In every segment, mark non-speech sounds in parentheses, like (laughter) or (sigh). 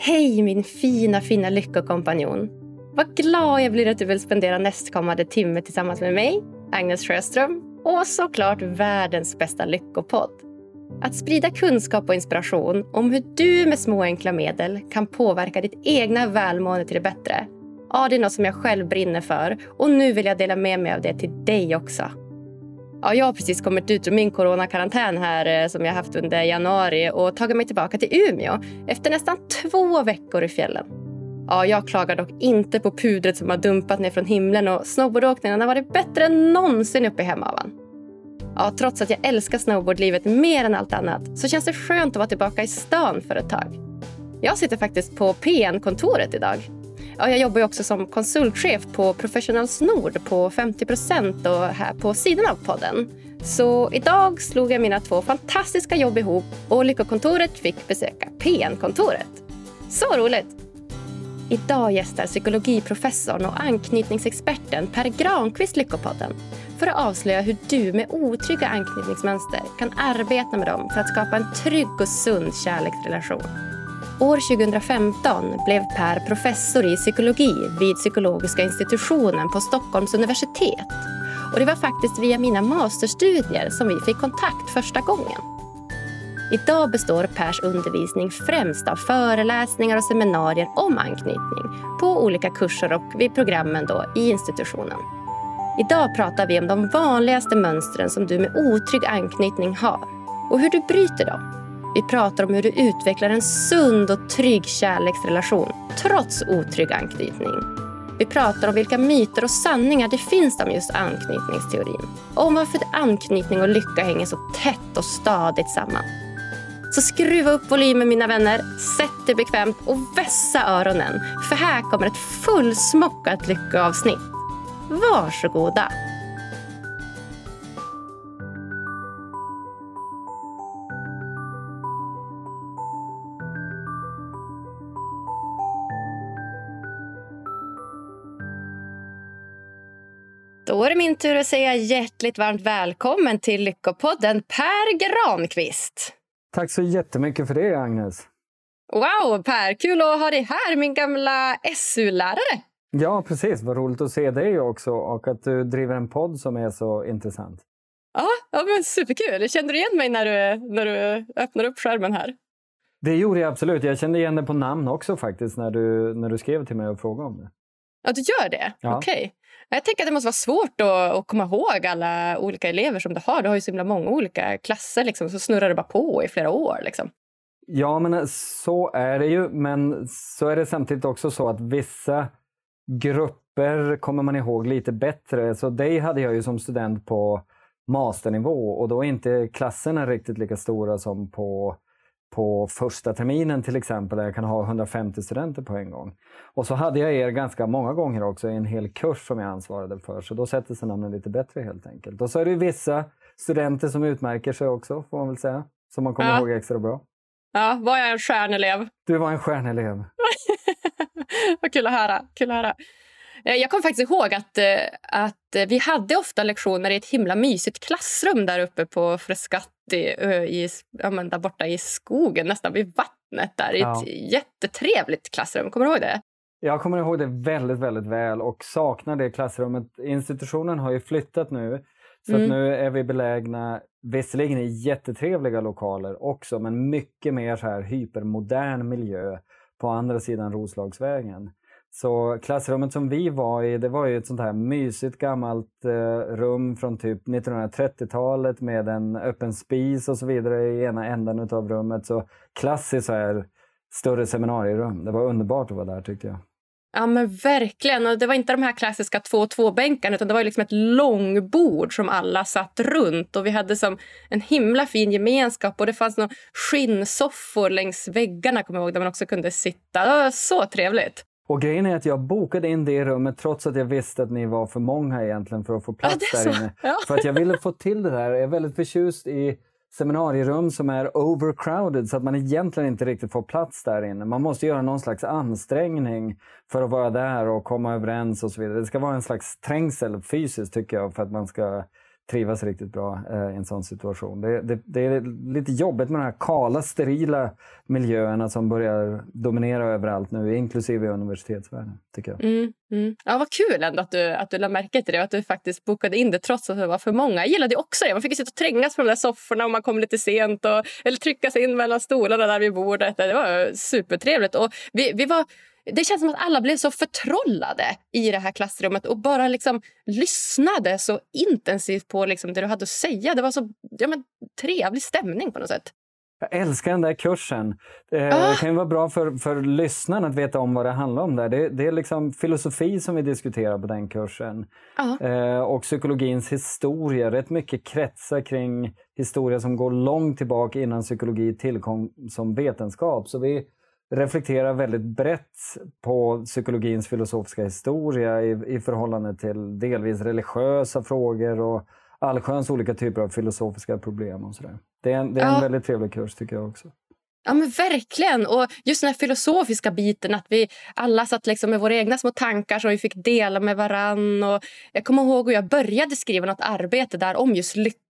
Hej min fina, fina lyckokompanjon. Vad glad jag blir att du vill spendera nästkommande timme tillsammans med mig, Agnes Sjöström och såklart världens bästa lyckopodd. Att sprida kunskap och inspiration om hur du med små enkla medel kan påverka ditt egna välmående till det bättre. Ja, det är något som jag själv brinner för och nu vill jag dela med mig av det till dig också. Ja, jag har precis kommit ut ur min coronakarantän här eh, som jag haft under januari och tagit mig tillbaka till Umeå efter nästan två veckor i fjällen. Ja, jag klagar dock inte på pudret som har dumpat ner från himlen och snowboardåkningen har varit bättre än någonsin uppe i Hemavan. Ja, trots att jag älskar snowboardlivet mer än allt annat så känns det skönt att vara tillbaka i stan för ett tag. Jag sitter faktiskt på PN-kontoret idag. Ja, jag jobbar också som konsultchef på Professionals Nord på 50 och här på sidan av podden. Så idag slog jag mina två fantastiska jobb ihop och Lyckokontoret fick besöka PN-kontoret. Så roligt! Idag gästar psykologiprofessorn och anknytningsexperten Per Granqvist Lyckopodden för att avslöja hur du med otrygga anknytningsmönster kan arbeta med dem för att skapa en trygg och sund kärleksrelation. År 2015 blev Per professor i psykologi vid psykologiska institutionen på Stockholms universitet. Och det var faktiskt via mina masterstudier som vi fick kontakt första gången. Idag består Pers undervisning främst av föreläsningar och seminarier om anknytning på olika kurser och vid programmen då i institutionen. Idag pratar vi om de vanligaste mönstren som du med otrygg anknytning har och hur du bryter dem. Vi pratar om hur du utvecklar en sund och trygg kärleksrelation trots otrygg anknytning. Vi pratar om vilka myter och sanningar det finns om just anknytningsteorin. Och om varför anknytning och lycka hänger så tätt och stadigt samman. Så skruva upp volymen mina vänner, sätt dig bekvämt och vässa öronen. För här kommer ett fullsmockat lyckoavsnitt. Varsågoda! Är det min tur att säga hjärtligt varmt välkommen till Lyckopodden Per Granqvist. Tack så jättemycket för det, Agnes. Wow, Per! Kul att ha dig här, min gamla SU-lärare. Ja, precis. Vad roligt att se dig också och att du driver en podd som är så intressant. Ja, ja men superkul. Kände du igen mig när du, när du öppnade upp skärmen här? Det gjorde jag absolut. Jag kände igen dig på namn också faktiskt när du, när du skrev till mig och frågade om det. Ja, du gör det? Ja. Okej. Okay. Jag tänker att det måste vara svårt att, att, komma ihåg alla olika elever som du har. Du har ju så himla många olika klasser, liksom, så snurrar det bara på i flera år. Liksom. Ja, men eh, så är det ju. Men så är det samtidigt också så att vissa grupper kommer man ihåg lite bättre. Så dig hade jag ju som student på masternivå och då är inte klasserna riktigt lika stora som på på första terminen till exempel, där jag kan ha 150 studenter på en gång. Och så hade jag er ganska många gånger också i en hel kurs som jag ansvarade för, så då sätter sig namnen lite bättre helt enkelt. Och så är det vissa studenter som utmärker sig också, får man väl säga, som man kommer ja. ihåg extra bra. Ja, var jag en stjärnelev? Du var en stjärnelev. (laughs) Vad kul att höra. Kul att höra. Eh, jag kommer faktiskt ihåg att, eh, att vi hade ofta lektioner i ett himla mysigt klassrum där uppe på Frescati, i, ja, där borta i skogen, nästan vid vattnet. där. I ja. ett jättetrevligt klassrum. Kommer du ihåg det? Jag kommer ihåg det väldigt, väldigt väl och saknar det klassrummet. Institutionen har ju flyttat nu. Så mm. nu är vi belägna, visserligen i jättetrevliga lokaler också, men mycket mer så här hypermodern miljö på andra sidan Roslagsvägen. Så klassrummet som vi var i, det var ju ett sånt här mysigt gammalt eh, rum från typ 1930-talet med en öppen spis och så vidare i ena änden av rummet. Så klassiskt så här större seminarierum. Det var underbart att vara där tyckte jag. Ja men verkligen. Och det var inte de här klassiska två och två-bänkarna utan det var liksom ett långbord som alla satt runt. Och vi hade som en himla fin gemenskap och det fanns några skinnsoffor längs väggarna kommer jag ihåg, där man också kunde sitta. Det var så trevligt. Och grejen är att jag bokade in det rummet trots att jag visste att ni var för många egentligen för att få plats ja, där inne. Ja. För att jag ville få till det där. Jag är väldigt förtjust i seminarierum som är overcrowded så att man egentligen inte riktigt får plats där inne. Man måste göra någon slags ansträngning för att vara där och komma överens och så vidare. Det ska vara en slags trängsel fysiskt tycker jag för att man ska trivas riktigt bra eh, i en sån situation. Det, det, det, är lite jobbigt med de här kala, sterila miljöerna som börjar dominera överallt nu, inklusive universitetsvärlden. tycker jag. Mm, mm. Ja, vad kul ändå att du, att du lade märke till det och att du faktiskt bokade in det trots att det var för många. Jag gillade också det. Man fick sitta och trängas på de där sofforna och man kom lite sent och, eller trycka sig in mellan stolarna där vid bordet. Det var supertrevligt. Och vi, vi var det känns som att alla blev så förtrollade i det här klassrummet och bara liksom lyssnade så intensivt på liksom det du hade att säga. Det var så ja, men, trevlig stämning på något sätt. Jag älskar den där kursen. Det ah. kan vara bra för, för lyssnaren att veta om vad det handlar om. där. Det, det är liksom filosofi som vi diskuterar på den kursen. Ah. Eh, och psykologins historia. Rätt mycket kretsar kring historia som går långt tillbaka innan psykologi tillkom som vetenskap. Så vi reflekterar väldigt brett på psykologins filosofiska historia i, i förhållande till delvis religiösa frågor och allsköns olika typer av filosofiska problem. och så där. Det är en, det är en ja. väldigt trevlig kurs tycker jag också. Ja men verkligen. Och just den filosofiska biten att vi alla satt liksom med våra egna små tankar som vi fick dela med varann. Och jag kommer ihåg hur jag började skriva något arbete där om just lycka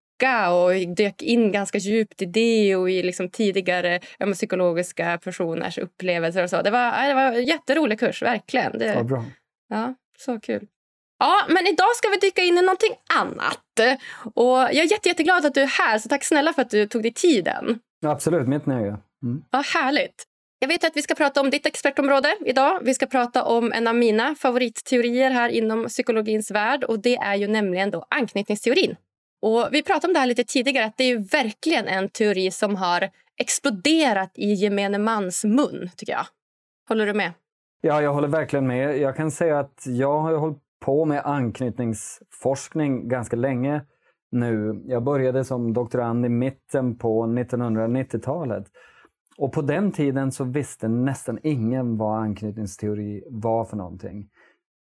och dök in ganska djupt i det och i liksom tidigare ja, psykologiska personers upplevelser. och så. Det var, det var en jätterolig kurs, verkligen. Det, ja, bra. Ja, så kul. Ja, men idag ska vi dyka in i någonting annat. Och jag är jätte, jätteglad att du är här, så tack snälla för att du tog dig tiden. Absolut, mitt nöje. Mm. Ja, härligt. Jag vet att vi ska prata om ditt expertområde idag. Vi ska prata om en av mina favoritteorier här inom psykologins värld och det är ju nämligen då anknytningsteorin. Och vi pratade om det här lite tidigare, att det är verkligen en teori som har exploderat i gemene mans mun, tycker jag. Håller du med? Ja, jag håller verkligen med. Jag kan säga att jag har hållit på med anknytningsforskning ganska länge nu. Jag började som doktorand i mitten på 1990-talet. Och på den tiden så visste nästan ingen vad anknytningsteori var för någonting.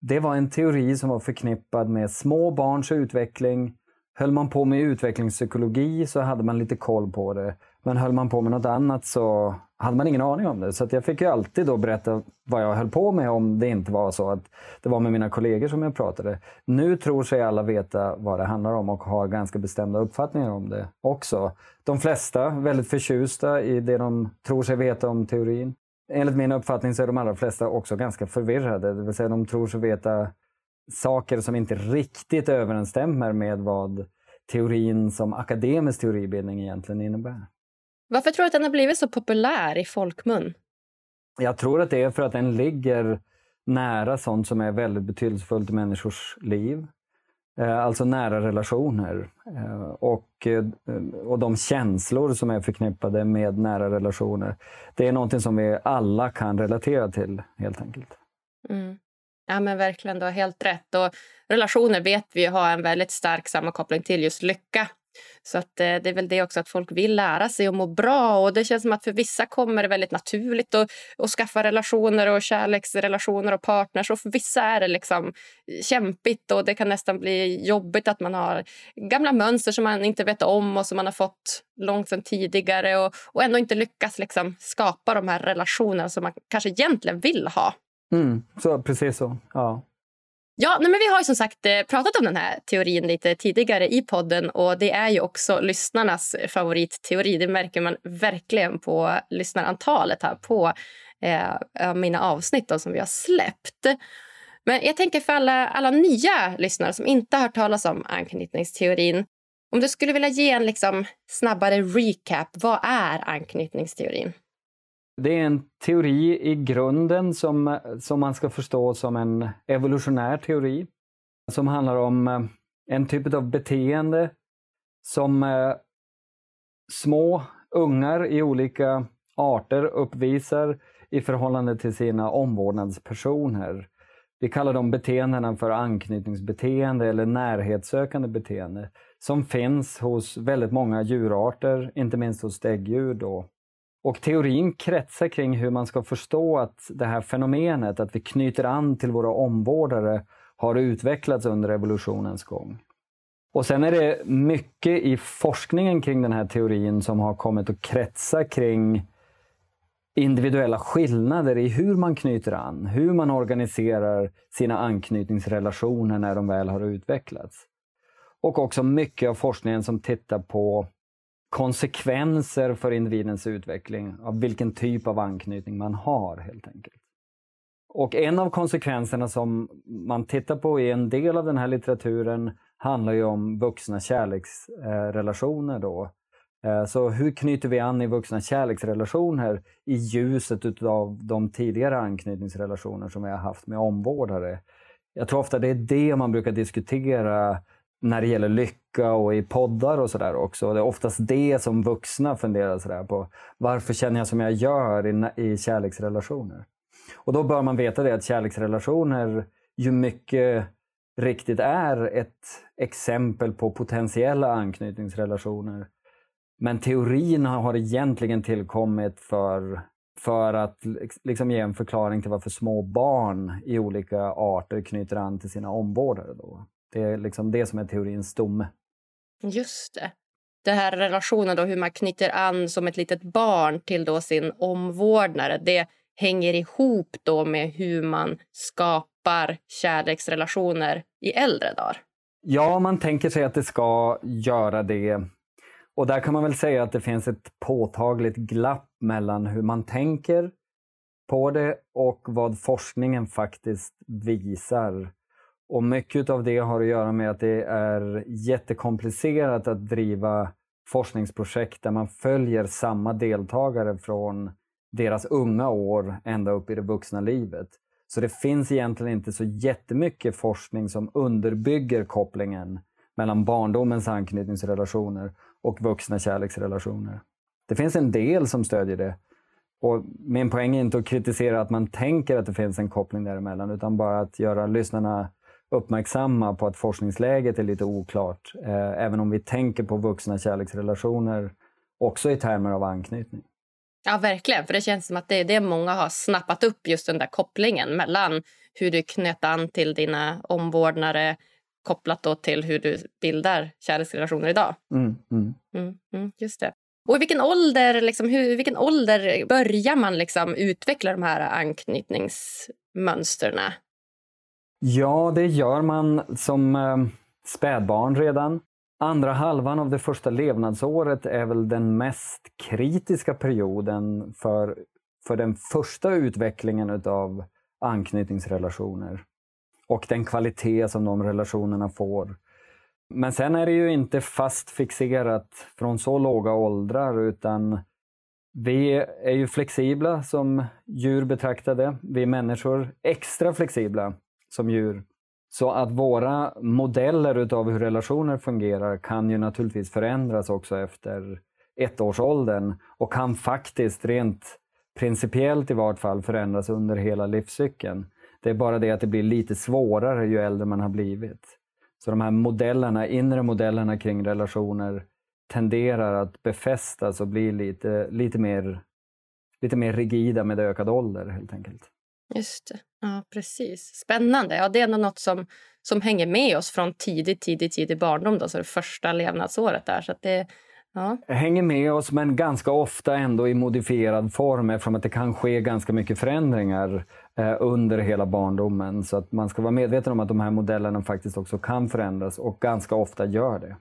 Det var en teori som var förknippad med små barns utveckling, Höll man på med utvecklingspsykologi så hade man lite koll på det. Men höll man på med något annat så hade man ingen aning om det. Så jag fick ju alltid då berätta vad jag höll på med om det inte var så att det var med mina kollegor som jag pratade. Nu tror sig alla veta vad det handlar om och har ganska bestämda uppfattningar om det också. De flesta väldigt förtjusta i det de tror sig veta om teorin. Enligt min uppfattning så är de allra flesta också ganska förvirrade. Det vill säga de tror sig veta saker som inte riktigt överensstämmer med vad teorin som akademisk teoribildning egentligen innebär. Varför tror du att den har blivit så populär i folkmun? Jag tror att det är för att den ligger nära sånt som är väldigt betydelsefullt i människors liv. Eh, alltså nära relationer eh, och, eh, och de känslor som är förknippade med nära relationer. Det är någonting som vi alla kan relatera till helt enkelt. Mm. Ja men verkligen, du har helt rätt. Och relationer vet vi har en väldigt stark sammankoppling till just lycka. Så att, eh, det är väl det också att folk vill lära sig att må bra. Och Det känns som att för vissa kommer det väldigt naturligt att, att skaffa relationer och kärleksrelationer och partners. Och för vissa är det liksom kämpigt och det kan nästan bli jobbigt att man har gamla mönster som man inte vet om och som man har fått långt sedan tidigare och, och ändå inte lyckas liksom skapa de här relationerna som man kanske egentligen vill ha. Mm, så, precis så. Ja. Ja, men vi har ju som sagt eh, pratat om den här teorin lite tidigare i podden och det är ju också lyssnarnas favoritteori. Det märker man verkligen på lyssnarantalet här på eh, mina avsnitt då, som vi har släppt. Men jag tänker för alla, alla nya lyssnare som inte har hört talas om anknytningsteorin. Om du skulle vilja ge en liksom snabbare recap, vad är anknytningsteorin? Det är en teori i grunden som, som man ska förstå som en evolutionär teori. Som handlar om eh, en typ av beteende som eh, små ungar i olika arter uppvisar i förhållande till sina omvårdnadspersoner. Vi kallar de beteendena för anknytningsbeteende eller närhetssökande beteende som finns hos väldigt många djurarter, inte minst hos däggdjur. Då. Och teorin kretsar kring hur man ska förstå att det här fenomenet, att vi knyter an till våra omvårdare, har utvecklats under evolutionens gång. Och sen är det mycket i forskningen kring den här teorin som har kommit att kretsa kring individuella skillnader i hur man knyter an, hur man organiserar sina anknytningsrelationer när de väl har utvecklats. Och också mycket av forskningen som tittar på konsekvenser för individens utveckling av vilken typ av anknytning man har helt enkelt. Och en av konsekvenserna som man tittar på i en del av den här litteraturen handlar ju om vuxna kärleksrelationer. Då. Eh, så hur knyter vi an i vuxna kärleksrelationer i ljuset av de tidigare anknytningsrelationer som vi har haft med omvårdare? Jag tror ofta det är det man brukar diskutera när det gäller lycka och i poddar och sådär också. Det är oftast det som vuxna funderar sådär på. Varför känner jag som jag gör i, i kärleksrelationer? Och då bör man veta det att kärleksrelationer ju mycket riktigt är ett exempel på potentiella anknytningsrelationer. Men teorin har egentligen tillkommit för, för att liksom ge en förklaring till varför små barn i olika arter knyter an till sina omvårdare. Då. Det är liksom det som är teorins stomme. Just det. Den här relationen, då, hur man knyter an som ett litet barn till då sin omvårdnare, det hänger ihop då med hur man skapar kärleksrelationer i äldre dagar. Ja, man tänker sig att det ska göra det. Och där kan man väl säga att det finns ett påtagligt glapp mellan hur man tänker på det och vad forskningen faktiskt visar. Och mycket av det har att göra med att det är jättekomplicerat att driva forskningsprojekt där man följer samma deltagare från deras unga år ända upp i det vuxna livet. Så det finns egentligen inte så jättemycket forskning som underbygger kopplingen mellan barndomens anknytningsrelationer och vuxna kärleksrelationer. Det finns en del som stödjer det. Och min poäng är inte att kritisera att man tänker att det finns en koppling däremellan utan bara att göra lyssnarna uppmärksamma på att forskningsläget är lite oklart. Eh, även om vi tänker på vuxna kärleksrelationer också i termer av anknytning. Ja, verkligen. För Det känns som att det är det många har snappat upp, just den där kopplingen mellan hur du knöt an till dina omvårdnare kopplat då till hur du bildar kärleksrelationer idag. Mm, mm. Mm, mm just det. Och i vilken ålder, liksom, hur, vilken ålder börjar man liksom utveckla de här anknytningsmönstren? Ja, det gör man som eh, spädbarn redan. Andra halvan av det första levnadsåret är väl den mest kritiska perioden för, för den första utvecklingen utav anknytningsrelationer och den kvalitet som de relationerna får. Men sen är det ju inte fast fixerat från så låga åldrar utan vi är ju flexibla som djur betraktade. Vi människor extra flexibla som djur. Så att våra modeller utav hur relationer fungerar kan ju naturligtvis förändras också efter ettårsåldern och kan faktiskt rent principiellt i vart fall förändras under hela livscykeln. Det är bara det att det blir lite svårare ju äldre man har blivit. Så de här modellerna, inre modellerna kring relationer tenderar att befästas och bli lite, lite, mer, lite mer rigida med ökad ålder helt enkelt. Just det. Ja, precis. Spännande. Ja, det är något som, som hänger med oss från tidigt, tidigt, tidig barndom, då, så det första levnadsåret. där. Så det, ja. Hänger med oss, men ganska ofta ändå i modifierad form eftersom att det kan ske ganska mycket förändringar eh, under hela barndomen. Så att man ska vara medveten om att de här modellerna faktiskt också kan förändras och ganska ofta gör det.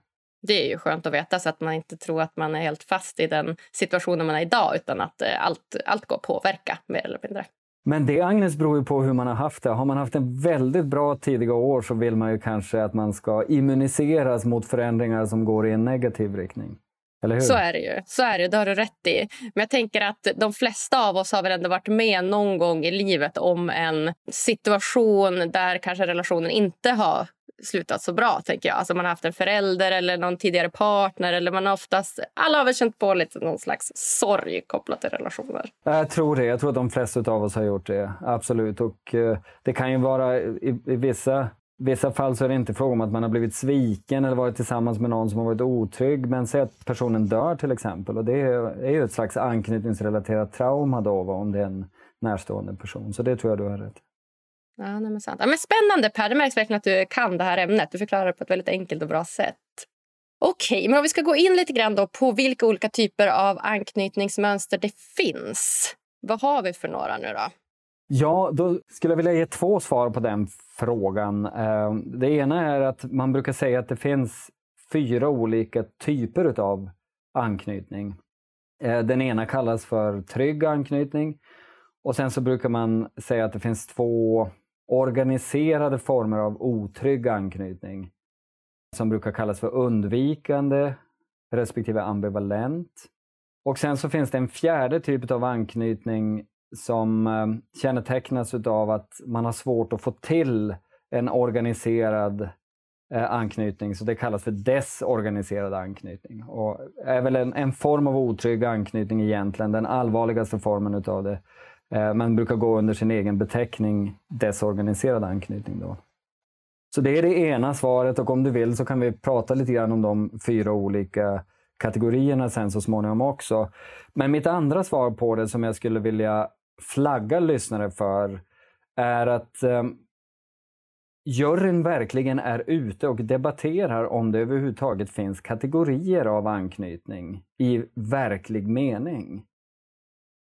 Det är ju skönt att veta så att man inte tror att man är helt fast i den situationen man är idag utan att eh, allt, allt går att påverka mer eller mindre. Men det Agnes beror ju på hur man har haft det. Har man haft en väldigt bra tidiga år så vill man ju kanske att man ska immuniseras mot förändringar som går i en negativ riktning. Eller hur? Så är det ju. Så är det, det har du rätt i. Men jag tänker att de flesta av oss har väl ändå varit med någon gång i livet om en situation där kanske relationen inte har slutat så bra. tänker jag. Alltså man har haft en förälder eller någon tidigare partner. eller man har oftast, Alla har väl känt på lite någon slags sorg kopplat till relationer. Jag tror det. Jag tror att de flesta av oss har gjort det. Absolut. Och eh, Det kan ju vara i, i vissa vissa fall så är det inte fråga om att man har blivit sviken eller varit tillsammans med någon som har varit otrygg. Men säg att personen dör till exempel. Och det är ju ett slags anknytningsrelaterat trauma då, om det är en närstående person. Så det tror jag du har rätt Ja, nej, men sant. Ja, men spännande Per, det märks verkligen att du kan det här ämnet. Du förklarar det på ett väldigt enkelt och bra sätt. Okej, men om vi ska gå in lite grann då på vilka olika typer av anknytningsmönster det finns. Vad har vi för några nu då? Ja, då skulle jag vilja ge två svar på den frågan. Ehm, det ena är att man brukar säga att det finns fyra olika typer av anknytning. Ehm, den ena kallas för trygg anknytning och sen så brukar man säga att det finns två organiserade former av otrygg anknytning som brukar kallas för undvikande respektive ambivalent. Och sen så finns det en fjärde typ av anknytning som eh, kännetecknas av att man har svårt att få till en organiserad eh, anknytning, så det kallas för desorganiserad anknytning. Och är väl en, en form av otrygg anknytning egentligen, den allvarligaste formen utav det. Eh, Men brukar gå under sin egen beteckning desorganiserad anknytning. Då. Så det är det ena svaret och om du vill så kan vi prata lite grann om de fyra olika kategorierna sen så småningom också. Men mitt andra svar på det som jag skulle vilja flagga lyssnare för är att eh, juryn verkligen är ute och debatterar om det överhuvudtaget finns kategorier av anknytning i verklig mening.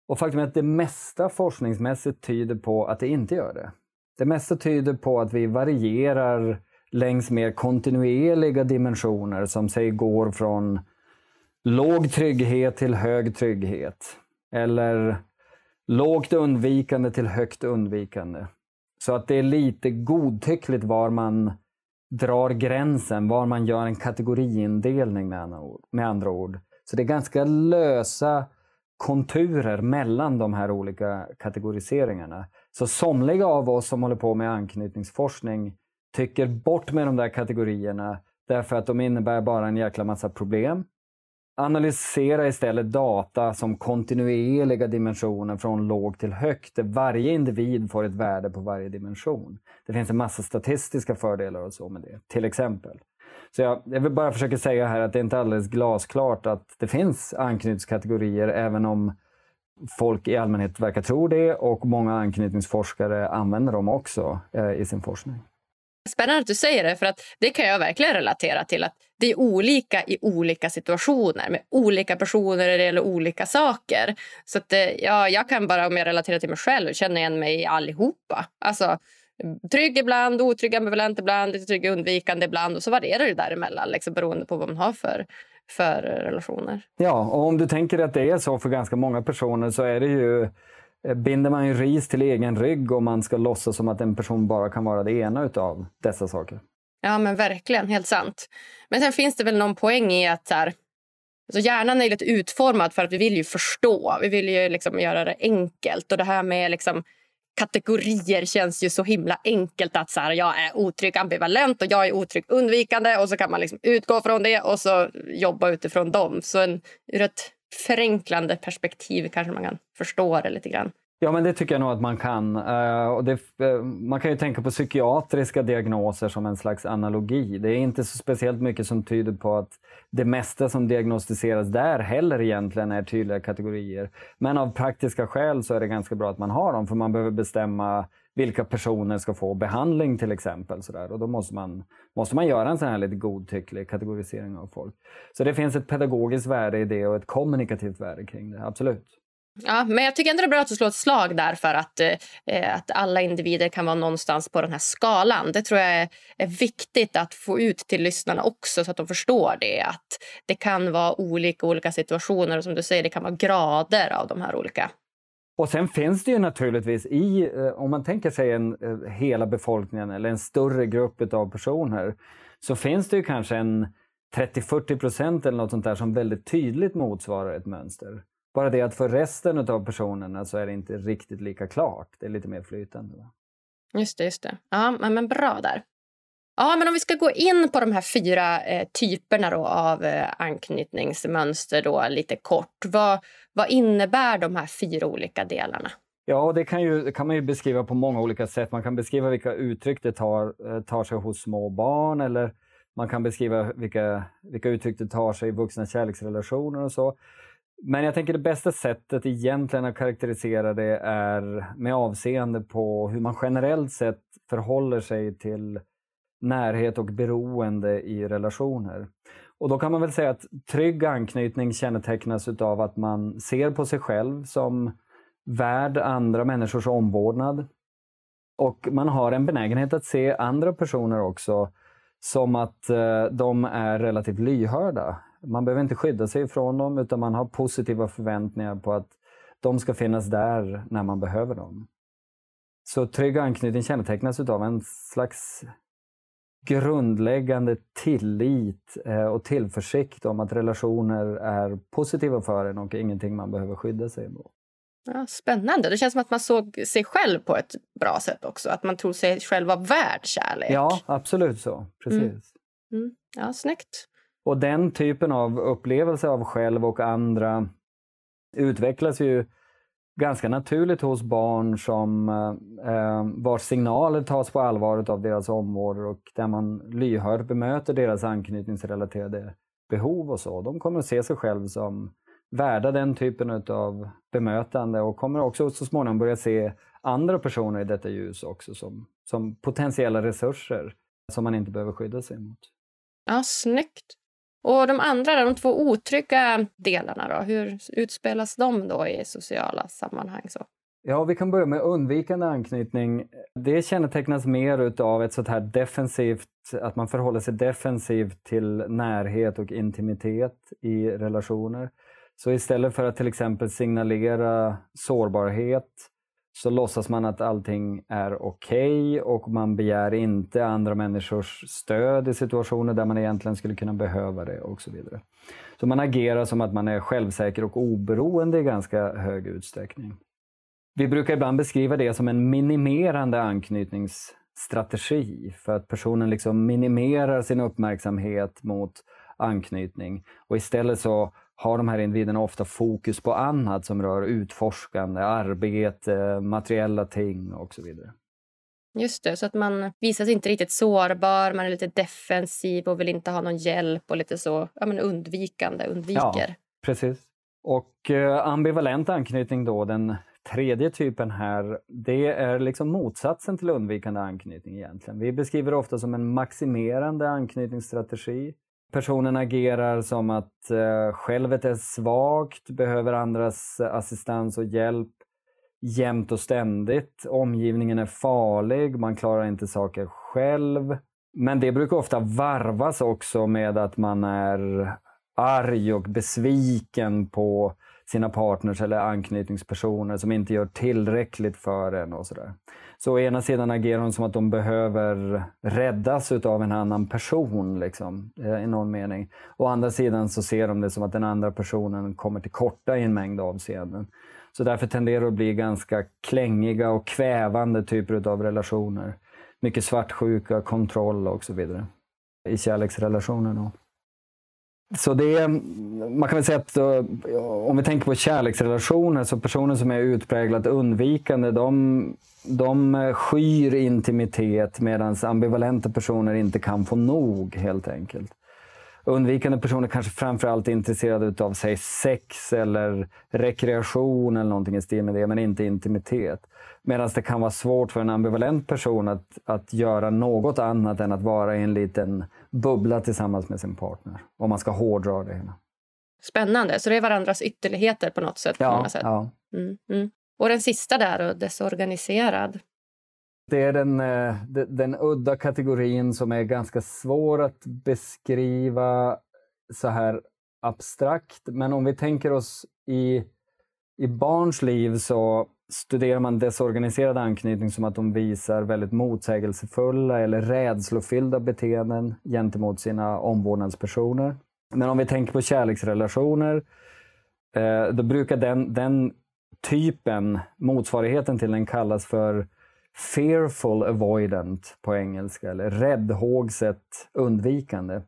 Och faktum är att det mesta forskningsmässigt tyder på att det inte gör det. Det mesta tyder på att vi varierar längs mer kontinuerliga dimensioner som säg går från låg trygghet till hög trygghet. Eller lågt undvikande till högt undvikande. Så att det är lite godtyckligt var man drar gränsen, var man gör en kategoriindelning med andra ord. Med andra ord. Så det är ganska lösa konturer mellan de här olika kategoriseringarna. Så somliga av oss som håller på med anknytningsforskning tycker bort med de där kategorierna därför att de innebär bara en jäkla massa problem. Analysera istället data som kontinuerliga dimensioner från låg till högt, där varje individ får ett värde på varje dimension. Det finns en massa statistiska fördelar och så med det, till exempel. Så jag, jag vill bara försöka säga här att det inte är alldeles glasklart att det finns anknytningskategorier, även om folk i allmänhet verkar tro det och många anknytningsforskare använder dem också eh, i sin forskning. Spännande att du säger det, för att det kan jag verkligen relatera till. att Det är olika i olika situationer med olika personer när det gäller olika saker. Så att, eh, ja, jag kan bara, om jag relaterar till mig själv, känna igen mig i allihopa. Alltså, trygg ibland, otrygg ambivalent ibland, lite trygg undvikande ibland och så varierar det däremellan liksom, beroende på vad man har för, för relationer. Ja, och om du tänker att det är så för ganska många personer så är det ju Eh, binder man ju ris till egen rygg om man ska låtsas som att en person bara kan vara det ena av dessa saker. Ja, men verkligen. Helt sant. Men sen finns det väl någon poäng i att så här, alltså hjärnan är lite utformad för att vi vill ju förstå. Vi vill ju liksom göra det enkelt. Och det här med liksom kategorier känns ju så himla enkelt. att så här, Jag är otrygg ambivalent och jag är otrygg undvikande. Och så kan man liksom utgå från det och så jobba utifrån dem. Så en, ur ett förenklande perspektiv kanske man kan förstå det lite grann. Ja, men det tycker jag nog att man kan. Uh, och det, uh, man kan ju tänka på psykiatriska diagnoser som en slags analogi. Det är inte så speciellt mycket som tyder på att det mesta som diagnostiseras där heller egentligen är tydliga kategorier. Men av praktiska skäl så är det ganska bra att man har dem, för man behöver bestämma vilka personer ska få behandling till exempel. Så där. Och då måste man, måste man göra en sån här lite godtycklig kategorisering av folk. Så det finns ett pedagogiskt värde i det och ett kommunikativt värde kring det, absolut. Ja, men jag tycker ändå det är bra att du slår ett slag där för att, eh, att alla individer kan vara någonstans på den här skalan. Det tror jag är, är, viktigt att få ut till lyssnarna också så att de förstår det. Att det kan vara olika olika situationer och som du säger, det kan vara grader av de här olika och sen finns det ju naturligtvis i, eh, om man tänker sig en, eh, hela befolkningen eller en större grupp av personer, så finns det ju kanske en 30-40 procent eller något sånt där som väldigt tydligt motsvarar ett mönster. Bara det att för resten av personerna så är det inte riktigt lika klart. Det är lite mer flytande. Va? Just det, just det. Ja, men, bra där. Ja, men om vi ska gå in på de här fyra eh, typerna då av eh, anknytningsmönster då, lite kort. Vad, vad innebär de här fyra olika delarna? Ja, det kan, ju, kan man ju beskriva på många olika sätt. Man kan beskriva vilka uttryck det tar, eh, tar sig hos små barn eller man kan beskriva vilka, vilka uttryck det tar sig i vuxna kärleksrelationer och så. Men jag tänker det bästa sättet egentligen att karaktärisera det är med avseende på hur man generellt sett förhåller sig till närhet och beroende i relationer. Och då kan man väl säga att trygg anknytning kännetecknas utav att man ser på sig själv som värd andra människors omvårdnad. Och man har en benägenhet att se andra personer också som att eh, de är relativt lyhörda. Man behöver inte skydda sig från dem utan man har positiva förväntningar på att de ska finnas där när man behöver dem. Så trygg anknytning kännetecknas av en slags grundläggande tillit eh, och tillförsikt om att relationer är positiva för en och ingenting man behöver skydda sig emot. Ja, spännande. Det känns som att man såg sig själv på ett bra sätt också. Att man tror sig själv vara värd kärlek. Ja, absolut så. Precis. Mm. Mm. Ja, snyggt. Och den typen av upplevelse av själv och andra utvecklas ju ganska naturligt hos barn som eh, eh vars signaler tas på allvar av deras omvårdare och där man lyhört bemöter deras anknytningsrelaterade behov och så. De kommer att se sig själv som värda den typen av bemötande och kommer också så småningom börja se andra personer i detta ljus också som, som potentiella resurser som man inte behöver skydda sig mot. Ja, snyggt. Och de andra, de två otrygga delarna, då, hur utspelas de då i sociala sammanhang? Så? Ja, vi kan börja med undvikande anknytning. Det kännetecknas mer av ett sånt här defensivt, att man förhåller sig defensivt till närhet och intimitet i relationer. Så istället för att till exempel signalera sårbarhet så låtsas man att allting är okej okay och man begär inte andra människors stöd i situationer där man egentligen skulle kunna behöva det och så vidare. Så man agerar som att man är självsäker och oberoende i ganska hög utsträckning. Vi brukar ibland beskriva det som en minimerande anknytningsstrategi för att personen liksom minimerar sin uppmärksamhet mot anknytning och istället så har de här individerna ofta fokus på annat som rör utforskande, arbete, materiella ting och så vidare. Just det, så att man visar sig inte riktigt sårbar, man är lite defensiv och vill inte ha någon hjälp och lite så ja, men undvikande, undviker. Ja, precis. Och eh, ambivalent anknytning då, den tredje typen här, det är liksom motsatsen till undvikande anknytning egentligen. Vi beskriver det ofta som en maximerande anknytningsstrategi personen agerar som att eh, självet är svagt, behöver andras eh, assistans och hjälp jämt och ständigt. Omgivningen är farlig, man klarar inte saker själv. Men det brukar ofta varvas också med att man är arg och besviken på sina partners eller anknytningspersoner som inte gör tillräckligt för en och sådär. Så å ena sidan agerar hon som att de behöver räddas av en annan person liksom, eh, i någon mening. Å andra sidan så ser de det som att den andra personen kommer till korta i en mängd avseenden. Så därför tenderar det att bli ganska klängiga och kvävande typer av relationer. Mycket svartsjuka, kontroll och så vidare i kärleksrelationer. Då. Så det är, man kan väl säga att eh, om vi tänker på kärleksrelationer, så personer som är utpräglat undvikande, de, de skyr intimitet medan ambivalenta personer inte kan få nog helt enkelt. Undvikande personer kanske framförallt är intresserade av sig sex eller rekreation eller någonting i stil med det, men inte intimitet. Medan det kan vara svårt för en ambivalent person att, att göra något annat än att vara i en liten bubbla tillsammans med sin partner. Om man ska hårdra det hela. Spännande. Så det är varandras ytterligheter på något sätt? Ja. På sätt. ja. Mm, mm. Och den sista där, desorganiserad? Det är den, eh, den, udda kategorin som är ganska svår att beskriva så här abstrakt. Men om vi tänker oss i, i barns liv så studerar man desorganiserad anknytning som att de visar väldigt motsägelsefulla eller rädslofyllda beteenden gentemot sina omvårdnadspersoner. Men om vi tänker på kärleksrelationer, eh, då brukar den, den typen, motsvarigheten till den kallas för fearful avoidant på engelska, eller räddhågset undvikande.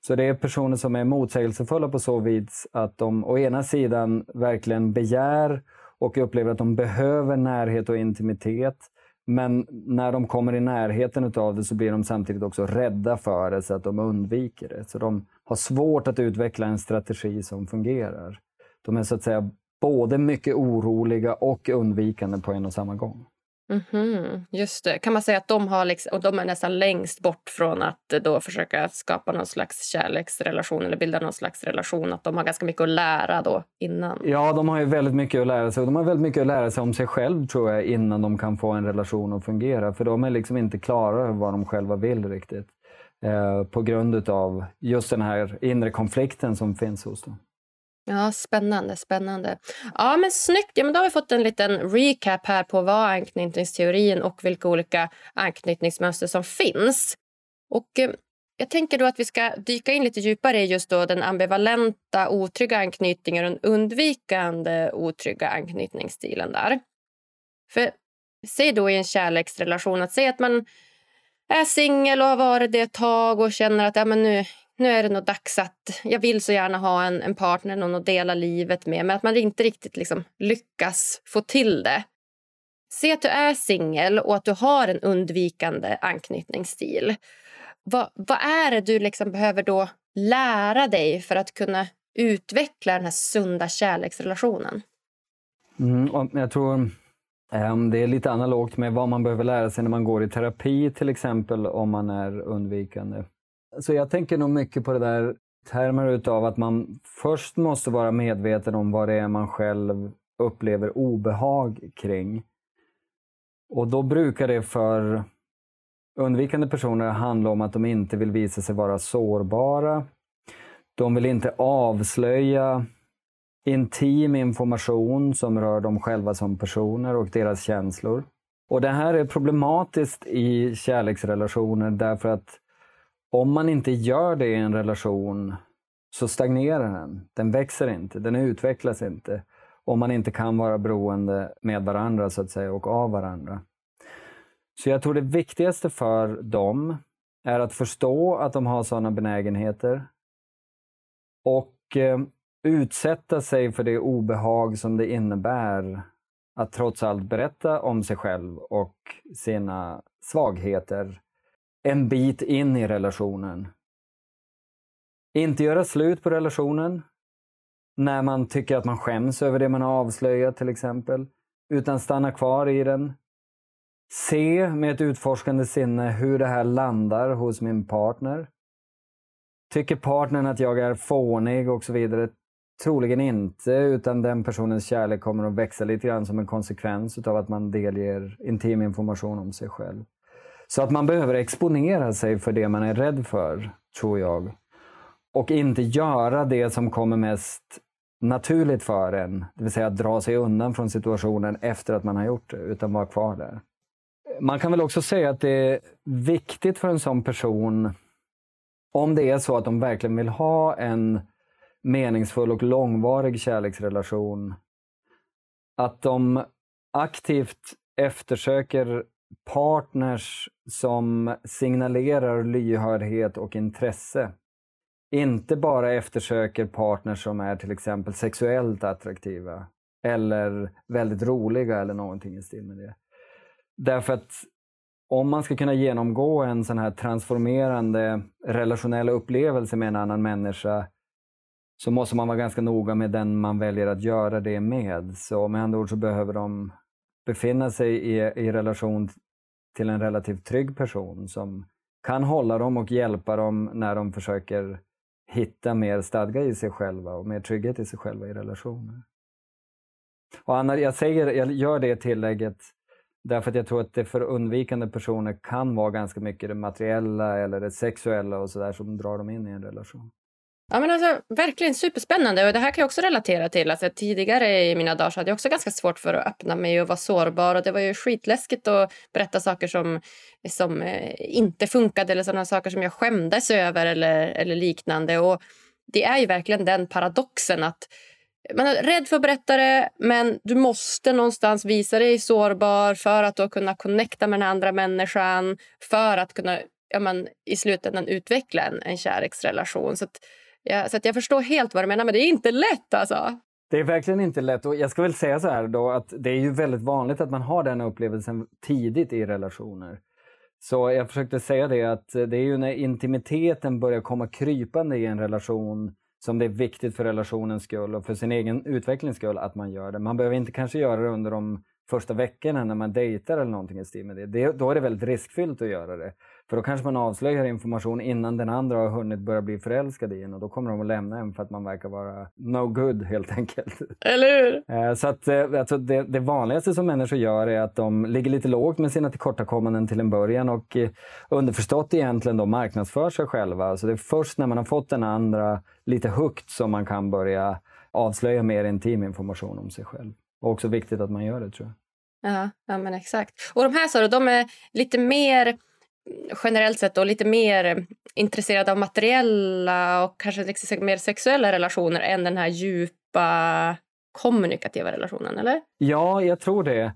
Så det är personer som är motsägelsefulla på så vis att de å ena sidan verkligen begär och upplever att de behöver närhet och intimitet. Men när de kommer i närheten av det så blir de samtidigt också rädda för det så att de undviker det. Så de har svårt att utveckla en strategi som fungerar. De är så att säga både mycket oroliga och undvikande på en och samma gång. Mm -hmm. Just det. Kan man säga att de, har liksom, och de är nästan längst bort från att då försöka skapa någon slags kärleksrelation eller bilda någon slags relation? Att de har ganska mycket att lära då innan? Ja, de har ju väldigt mycket att lära sig. Och de har väldigt mycket att lära sig om sig själv tror jag innan de kan få en relation att fungera. För de är liksom inte klara över vad de själva vill riktigt. Eh, på grund av just den här inre konflikten som finns hos dem. Ja, spännande. spännande. Ja, men Snyggt. Ja, men då har vi fått en liten recap här på vad anknytningsteorin och vilka olika anknytningsmönster som finns. Och eh, Jag tänker då att vi ska dyka in lite djupare i just då den ambivalenta otrygga anknytningen och den undvikande otrygga anknytningsstilen där. För säg då i en kärleksrelation att säga att man är singel och har varit det ett tag och känner att ja, men nu, nu är det nog dags att jag vill så gärna ha en, en partner, någon att dela livet med, men att man inte riktigt liksom lyckas få till det. Se att du är singel och att du har en undvikande anknytningsstil. Vad, vad är det du liksom behöver då lära dig för att kunna utveckla den här sunda kärleksrelationen? Mm, jag tror um, det är lite analogt med vad man behöver lära sig när man går i terapi till exempel om man är undvikande. Så jag tänker nog mycket på det där termer utav att man först måste vara medveten om vad det är man själv upplever obehag kring. Och då brukar det för undvikande personer handla om att de inte vill visa sig vara sårbara. De vill inte avslöja intim information som rör dem själva som personer och deras känslor. Och Det här är problematiskt i kärleksrelationer därför att om man inte gör det i en relation så stagnerar den. Den växer inte, den utvecklas inte. Om man inte kan vara beroende med varandra så att säga och av varandra. Så jag tror det viktigaste för dem är att förstå att de har sådana benägenheter och eh, utsätta sig för det obehag som det innebär att trots allt berätta om sig själv och sina svagheter en bit in i relationen. Inte göra slut på relationen när man tycker att man skäms över det man har avslöjat till exempel, utan stanna kvar i den. Se med ett utforskande sinne hur det här landar hos min partner. Tycker partnern att jag är fånig och så vidare? Troligen inte, utan den personens kärlek kommer att växa lite grann som en konsekvens av att man delger intim information om sig själv. Så att man behöver exponera sig för det man är rädd för, tror jag. Och inte göra det som kommer mest naturligt för en, det vill säga att dra sig undan från situationen efter att man har gjort det, utan vara kvar där. Man kan väl också säga att det är viktigt för en sån person, om det är så att de verkligen vill ha en meningsfull och långvarig kärleksrelation, att de aktivt eftersöker partners som signalerar lyhördhet och intresse. Inte bara eftersöker partners som är till exempel sexuellt attraktiva eller väldigt roliga eller någonting i stil med det. Därför att om man ska kunna genomgå en sån här transformerande relationell upplevelse med en annan människa så måste man vara ganska noga med den man väljer att göra det med. Så med andra ord så behöver de befinna sig i, i relation till en relativt trygg person som kan hålla dem och hjälpa dem när de försöker hitta mer stadga i sig själva och mer trygghet i sig själva i relationer. Och Anna, jag, säger, jag gör det tillägget därför att jag tror att det för undvikande personer kan vara ganska mycket det materiella eller det sexuella och sådär som drar dem in i en relation. Ja, men alltså, verkligen superspännande. Och det här kan jag också relatera till. Alltså, tidigare i mina dagar hade jag också ganska svårt för att öppna mig och vara sårbar. Och det var ju skitläskigt att berätta saker som, som eh, inte funkade eller sådana saker som jag skämdes över eller, eller liknande. Och det är ju verkligen den paradoxen att man är rädd för att berätta det men du måste någonstans visa dig sårbar för att då kunna connecta med den andra människan för att kunna ja, men, i slutändan utveckla en, en kärleksrelation. Så att, Ja, så att jag förstår helt vad du menar, men det är inte lätt alltså. Det är verkligen inte lätt. Och jag ska väl säga så här då att det är ju väldigt vanligt att man har den upplevelsen tidigt i relationer. Så jag försökte säga det att det är ju när intimiteten börjar komma krypande i en relation som det är viktigt för relationens skull och för sin egen utvecklings skull att man gör det. Man behöver inte kanske göra det under de första veckorna när man dejtar eller någonting i stil med det. det. Då är det väldigt riskfyllt att göra det. För då kanske man avslöjar information innan den andra har hunnit börja bli förälskad i en och då kommer de att lämna en för att man verkar vara no good helt enkelt. Eller hur? Eh, så att, eh, alltså det, det, vanligaste som människor gör är att de ligger lite lågt med sina tillkortakommanden till en början och eh, underförstått egentligen då marknadsför sig själva. Så det är först när man har fått den andra lite högt som man kan börja avslöja mer intim information om sig själv. Och också viktigt att man gör det tror jag. Ja, ja men exakt. Och de här sa du, de är lite mer generellt sett då, lite mer intresserade av materiella och kanske liksom mer sexuella relationer än den här djupa kommunikativa relationen, eller? Ja, jag tror det.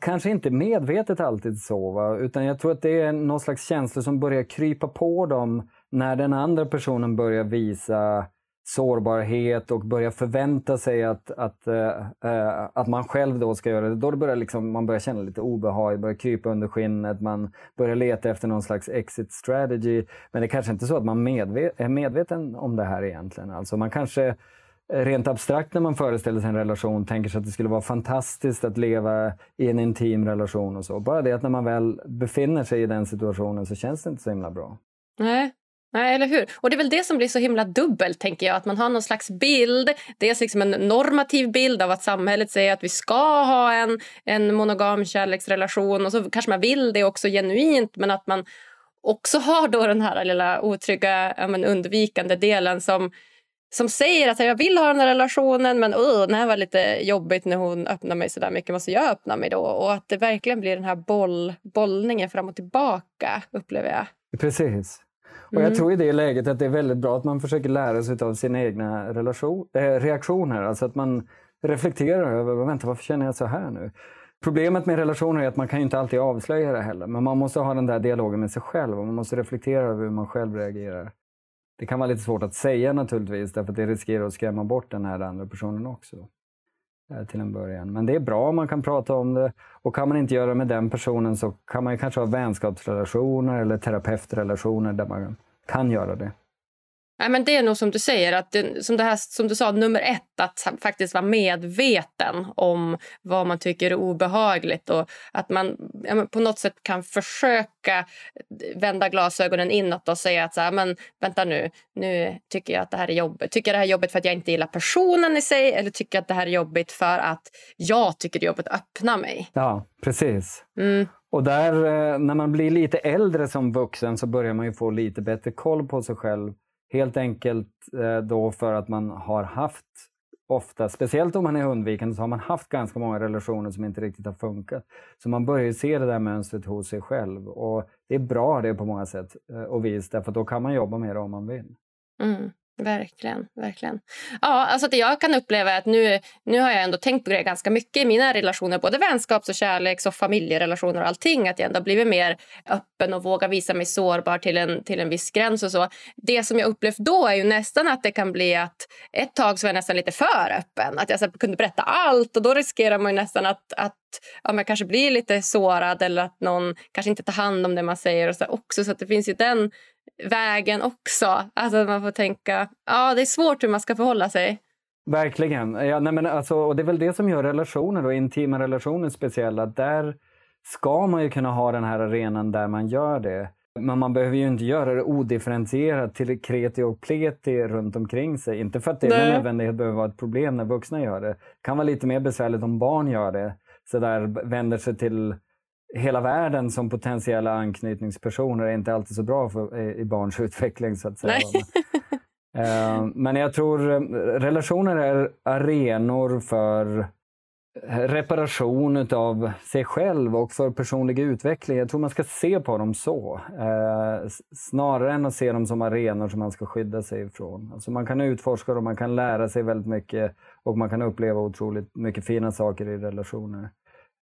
Kanske inte medvetet alltid så, va? utan jag tror att det är någon slags känslor som börjar krypa på dem när den andra personen börjar visa sårbarhet och börjar förvänta sig att, att, äh, att man själv då ska göra det. Då börjar liksom, man börjar känna lite obehag, börjar krypa under skinnet, man börjar leta efter någon slags exit strategy. Men det är kanske inte så att man medvet är medveten om det här egentligen. Alltså man kanske eh, rent abstrakt när man föreställer sig en relation tänker sig att det skulle vara fantastiskt att leva i en intim relation och så. Bara det att när man väl befinner sig i den situationen så känns det inte så himla bra. Nej, Nej, eller hur? Och det är väl det som blir så himla dubbelt, tänker jag. Att man har någon slags bild, dels liksom en normativ bild av att samhället säger att vi ska ha en, en monogam kärleksrelation och så kanske man vill det också genuint, men att man också har då den här lilla otrygga, men undvikande delen som som säger att jag vill ha den här relationen men uh, det här var lite jobbigt när hon öppnar mig så där mycket. Måste jag öppna mig då? Och att det verkligen blir den här boll, bollningen fram och tillbaka, upplever jag. Precis. Och jag mm. tror i det läget att det är väldigt bra att man försöker lära sig av sina egna relation, äh, reaktioner. Alltså att man reflekterar över, vänta varför känner jag så här nu? Problemet med relationer är att man kan inte alltid avslöja det heller. Men man måste ha den där dialogen med sig själv och man måste reflektera över hur man själv reagerar. Det kan vara lite svårt att säga naturligtvis därför att det riskerar att skrämma bort den här andra personen också. Eh, till en början. Men det är bra om man kan prata om det. Och kan man inte göra det med den personen så kan man kanske ha vänskapsrelationer eller terapeutrelationer där man kan göra det. Nej, men det är nog som du säger, att det, som, det här, som du sa, nummer ett, att faktiskt vara medveten om vad man tycker är obehagligt och att man ja, på något sätt kan försöka vända glasögonen inåt och säga att så här, men, vänta nu, nu tycker jag att det här är jobbigt. Tycker jag det här är jobbigt för att jag inte gillar personen i sig eller tycker jag att det här är jobbigt för att jag tycker det är jobbigt att öppna mig? Ja, precis. Mm. Och där, eh, när man blir lite äldre som vuxen så börjar man ju få lite bättre koll på sig själv Helt enkelt eh, då för att man har haft ofta, speciellt om man är undvikande, så har man haft ganska många relationer som inte riktigt har funkat. Så man börjar se det där mönstret hos sig själv och det är bra det på många sätt eh, och vis, därför då kan man jobba med det om man vill. Mm. Verkligen. verkligen. Ja, alltså det jag kan uppleva är att nu, nu har jag ändå tänkt på det ganska mycket i mina relationer, både vänskaps och kärleks och familjerelationer och allting. Att jag ändå blivit mer öppen och vågar visa mig sårbar till en, till en viss gräns och så. Det som jag upplevt då är ju nästan att det kan bli att ett tag så var jag nästan lite för öppen. Att jag så kunde berätta allt och då riskerar man ju nästan att, att ja, man kanske blir lite sårad eller att någon kanske inte tar hand om det man säger och så också. Så det finns ju den vägen också. Alltså man får tänka, ja det är svårt hur man ska förhålla sig. Verkligen. Ja, nej, men alltså, och det är väl det som gör relationer och intima relationer speciella. Där ska man ju kunna ha den här arenan där man gör det. Men man behöver ju inte göra det odifferentierat till kreti och pleti runt omkring sig. Inte för att det med nödvändighet behöver vara ett problem när vuxna gör det. Det kan vara lite mer besvärligt om barn gör det. Så där vänder sig till hela världen som potentiella anknytningspersoner är inte alltid så bra för, i barns (laughs) utveckling så att säga. (laughs) Eh, men jag tror eh, relationer är arenor för reparation av sig själv och för personlig utveckling. Jag tror man ska se på dem så. Eh, snarare än att se dem som arenor som man ska skydda sig ifrån. Alltså man kan utforska dem, man kan lära sig väldigt mycket och man kan uppleva otroligt mycket fina saker i relationer.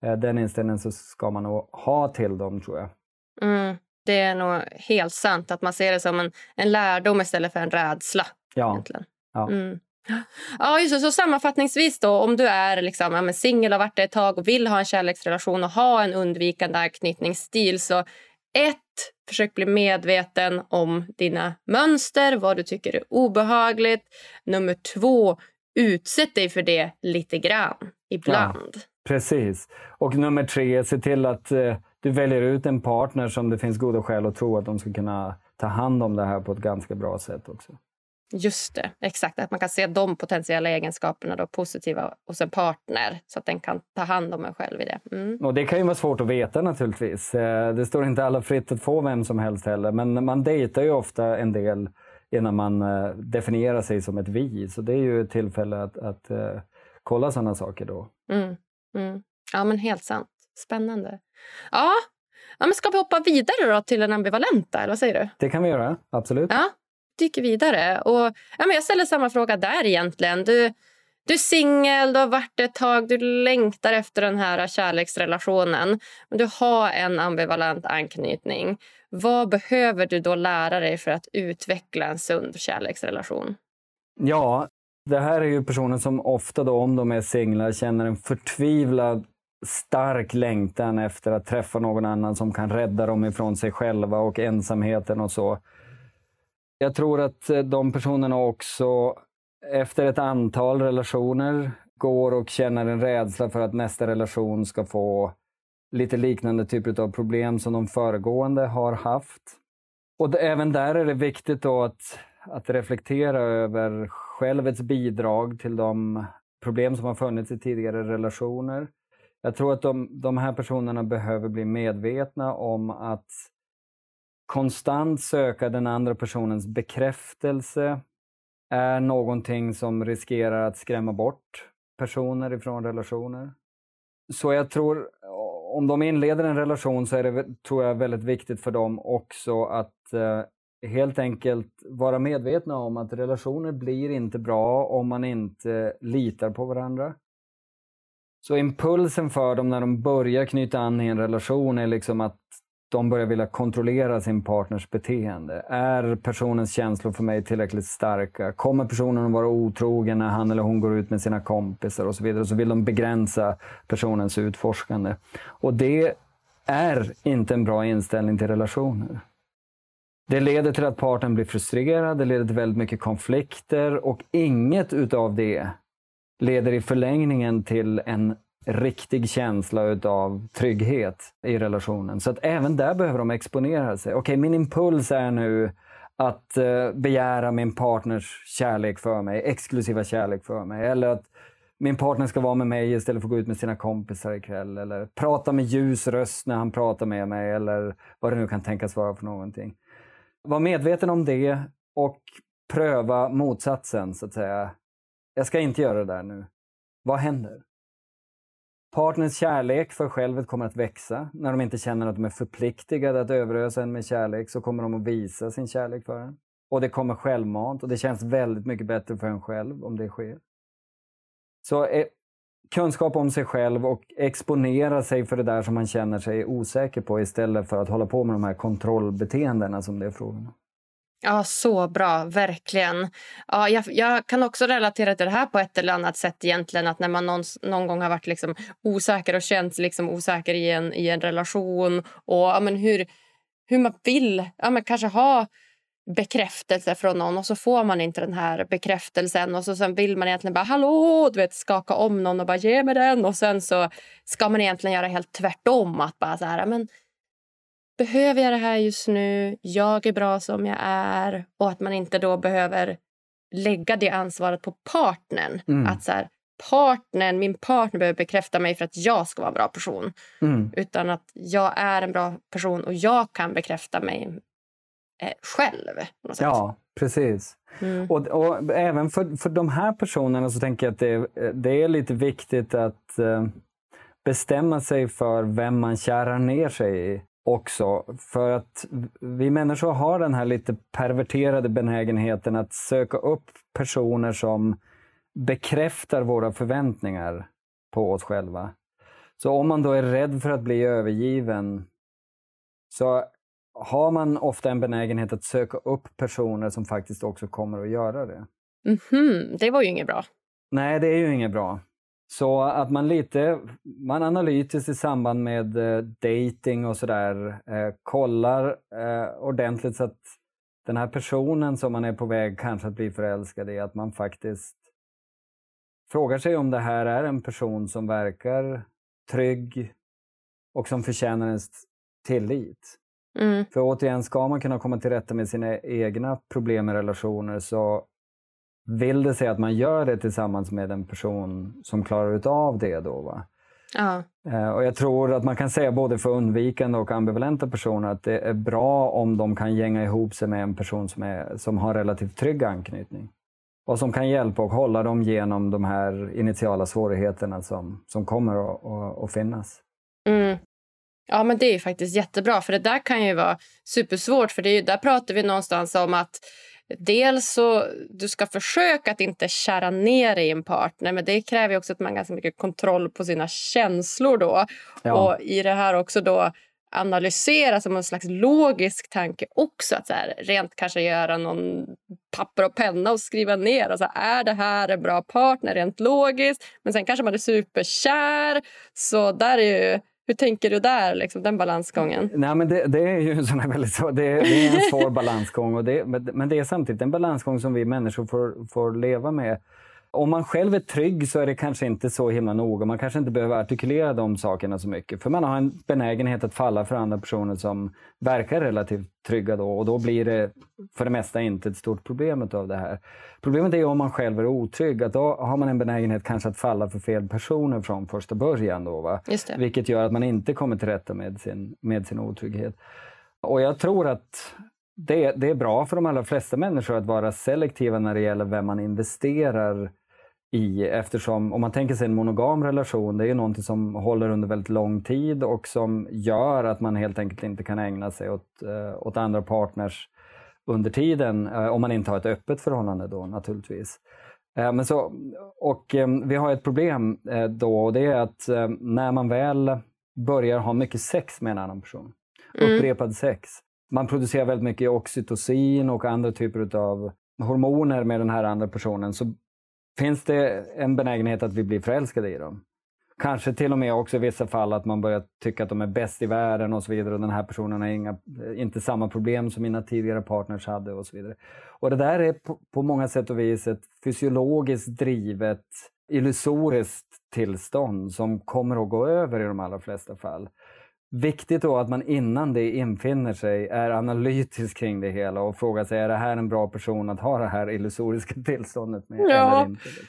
Eh, den inställningen så ska man nog ha till dem tror jag. Mm, det är nog helt sant att man ser det som en, en lärdom istället för en rädsla. Ja. Egentligen. ja. Mm. Ja, just det. Så sammanfattningsvis då, om du är liksom, ja, singel och varit det ett tag och vill ha en kärleksrelation och ha en undvikande anknytningsstil så ett, försök bli medveten om dina mönster, vad du tycker är obehagligt. Nummer två, utsätt dig för det lite grann ibland. Ja. Precis. Och nummer tre, se till att eh, du väljer ut en partner som det finns goda skäl att tro att de ska kunna ta hand om det här på ett ganska bra sätt också. Just det, exakt. Att man kan se de potentiella egenskaperna då, positiva hos en partner så att den kan ta hand om en själv i det. Mm. Och Det kan ju vara svårt att veta naturligtvis. Eh, det står inte alla fritt att få vem som helst heller. Men man dejtar ju ofta en del innan man eh, definierar sig som ett vi. Så det är ju ett tillfälle att, att uh, kolla sådana saker då. Mm. Mm. Ja, men helt sant. Spännande. Ja, ja men ska vi hoppa vidare då till den ambivalenta? Eller vad säger du? Det kan vi göra, absolut. Ja, dyker vidare. Och, ja, men jag ställer samma fråga där egentligen. Du, du är singel, du har varit det ett tag, du längtar efter den här kärleksrelationen. Men du har en ambivalent anknytning. Vad behöver du då lära dig för att utveckla en sund kärleksrelation? Ja, det här är ju personer som ofta då, om de är singlar, känner en förtvivlad stark längtan efter att träffa någon annan som kan rädda dem ifrån sig själva och ensamheten och så. Jag tror att eh, de personerna också efter ett antal relationer går och känner en rädsla för att nästa relation ska få lite liknande typer av problem som de föregående har haft. Och även där är det viktigt då att, att reflektera över självets bidrag till de problem som har funnits i tidigare relationer. Jag tror att de, de här personerna behöver bli medvetna om att konstant söka den andra personens bekräftelse är någonting som riskerar att skrämma bort personer ifrån relationer. Så jag tror, om de inleder en relation så är det tror jag väldigt viktigt för dem också att eh, helt enkelt vara medvetna om att relationer blir inte bra om man inte litar på varandra. Så impulsen för dem när de börjar knyta an i en relation är liksom att de börjar vilja kontrollera sin partners beteende. Är personens känslor för mig tillräckligt starka? Kommer personen att vara otrogen när han eller hon går ut med sina kompisar och så vidare? Så vill de begränsa personens utforskande. Och det är inte en bra inställning till relationer. Det leder till att parten blir frustrerad, det leder till väldigt mycket konflikter och inget utav det leder i förlängningen till en riktig känsla utav trygghet i relationen. Så att även där behöver de exponera sig. Okej, okay, min impuls är nu att eh, begära min partners kärlek för mig, exklusiva kärlek för mig. Eller att min partner ska vara med mig istället för att gå ut med sina kompisar ikväll. Eller prata med ljus röst när han pratar med mig. Eller vad det nu kan tänkas vara för någonting. Var medveten om det och pröva motsatsen, så att säga. Jag ska inte göra det där nu. Vad händer? Partners kärlek för självet kommer att växa. När de inte känner att de är förpliktigade att överösa en med kärlek så kommer de att visa sin kärlek för en. Och det kommer självmant och det känns väldigt mycket bättre för en själv om det sker. Så eh, kunskap om sig själv och exponera sig för det där som man känner sig osäker på istället för att hålla på med de här kontrollbeteendena som det är frågan om. Ja, så bra. Verkligen. Ja, jag, jag, kan också relatera till det här på ett eller annat sätt. egentligen. Att När man någon, någon gång har varit liksom osäker och känt liksom osäker i en, i en relation och ja, men hur, hur man vill ja, men kanske ha bekräftelse från någon och så får man inte den här bekräftelsen och så sen vill man egentligen bara hallå, du vet, skaka om någon och bara ge mig den och sen så ska man egentligen göra helt tvärtom. Att bara så här, men behöver jag det här just nu? Jag är bra som jag är. Och att man inte då behöver lägga det ansvaret på partnern. Mm. Att så här, partnern, min partner behöver bekräfta mig för att jag ska vara en bra person. Mm. Utan att jag är en bra person och jag kan bekräfta mig själv. Ja, precis. Mm. Och, och, även för, för de här personerna så tänker jag att det, det är lite viktigt att eh, bestämma sig för vem man kärar ner sig i också. För att vi människor har den här lite perverterade benägenheten att söka upp personer som bekräftar våra förväntningar på oss själva. Så om man då är rädd för att bli övergiven så har man ofta en benägenhet att söka upp personer som faktiskt också kommer att göra det. Mm -hmm. Det var ju inget bra. Nej, det är ju inget bra. Så att man lite, man analytiskt i samband med eh, dating och sådär eh, kollar eh, ordentligt så att den här personen som man är på väg kanske att bli förälskad i, att man faktiskt frågar sig om det här är en person som verkar trygg och som förtjänar ens tillit. Mm. För återigen, ska man kunna komma till rätta med sina egna problem med relationer så vill det sig att man gör det tillsammans med en person som klarar av det. Då, va? Ja. Eh, och jag tror att man kan säga både för undvikande och ambivalenta personer att det är bra om de kan gänga ihop sig med en person som, är, som har relativt trygg anknytning. Och som kan hjälpa och hålla dem genom de här initiala svårigheterna som, som kommer att, att, att finnas. Mm. Ja, men det är faktiskt jättebra, för det där kan ju vara supersvårt. För det är ju, där pratar vi någonstans om att dels så du ska försöka att inte kära ner i en partner men det kräver också att man har ganska mycket kontroll på sina känslor då. Ja. Och i det här också då analysera som en slags logisk tanke också. Att så här, rent kanske göra någon papper och penna och skriva ner. Alltså, är det här en bra partner rent logiskt? Men sen kanske man är superkär. Så där är ju hur tänker du där, liksom, den balansgången? Nej, men det, det är ju en, sån väldigt svår, det, det, är en svår balansgång, och det, men det är samtidigt en balansgång som vi människor får, får leva med om man själv är trygg så är det kanske inte så himla noga. Man kanske inte behöver artikulera de sakerna så mycket. För man har en benägenhet att falla för andra personer som verkar relativt trygga då. Och då blir det för det mesta inte ett stort problem av det här. Problemet är om man själv är otrygg. Att då har man en benägenhet kanske att falla för fel personer från första början. Då, va? Vilket gör att man inte kommer till rätta med sin, med sin otrygghet. Och jag tror att det, det är bra för de allra flesta människor att vara selektiva när det gäller vem man investerar i eftersom om man tänker sig en monogam relation, det är ju någonting som håller under väldigt lång tid och som gör att man helt enkelt inte kan ägna sig åt, eh, åt andra partners under tiden, eh, om man inte har ett öppet förhållande då naturligtvis. Eh, men så, och vi har ett problem då och det är att när man väl börjar ha mycket sex med en annan person, mm. upprepad sex, man producerar väldigt mycket oxytocin och andra typer av hormoner med den här andra personen så finns det en benägenhet att vi blir förälskade i dem. Kanske till och med också i vissa fall att man börjar tycka att de är bäst i världen och så vidare och den här personen har inga, inte samma problem som mina tidigare partners hade och så vidare. Och det där är på, på många sätt och vis ett fysiologiskt drivet illusoriskt tillstånd som kommer att gå över i de allra flesta fall. Viktigt då att man innan det infinner sig är analytisk kring det hela och frågar sig är det här en bra person att ha det här illusoriska (laughs) tillståndet med? Ja, inte, liksom.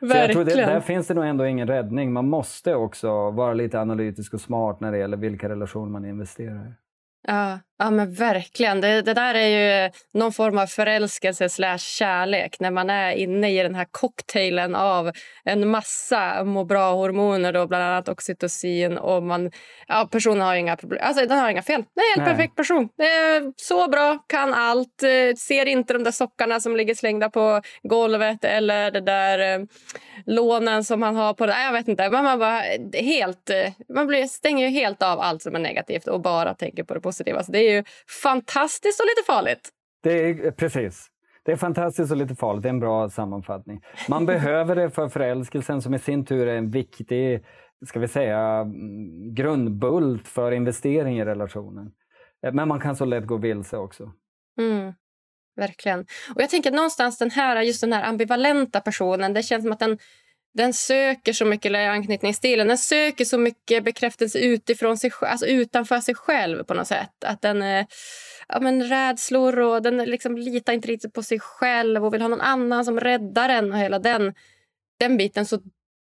Verkligen. jag tror det, där finns det nog ändå ingen räddning. Man måste också vara lite analytisk och smart när det gäller vilka relationer man investerar i. Ja, ja men verkligen. Det, det, där är ju någon form av förälskelse slash kärlek när man är inne i den här cocktailen av en massa må bra-hormoner, bland annat oxytocin. Och man, ja, personen har inga problem. Alltså, den har inga fel. Det är en helt perfekt person. Så bra, kan allt. Eh, ser inte de där sockarna som ligger slängda på golvet eller det där eh, lånen som han har på... Det. Jag vet inte. Man, man, bara, helt, eh, man blir, stänger helt av allt som är negativt och bara tänker på det positiva. Så det är ju fantastiskt och lite farligt. Det är, precis. Det är fantastiskt och lite farligt. Det är en bra sammanfattning. Man behöver det för förälskelsen som i sin tur är en viktig ska vi säga, mm, grundbult för investering i relationen. Eh, men man kan så lätt gå vilse också. Mm, verkligen. Och jag tänker någonstans den här, just den här ambivalenta personen, det känns som att den den söker så mycket, eller anknytningsstilen, den söker så mycket bekräftelse utifrån sig, alltså utanför sig själv på något sätt. Att den, eh, ja, men rädslor och den liksom litar inte riktigt på sig själv och vill ha någon annan som räddar en och hela den, den biten. Så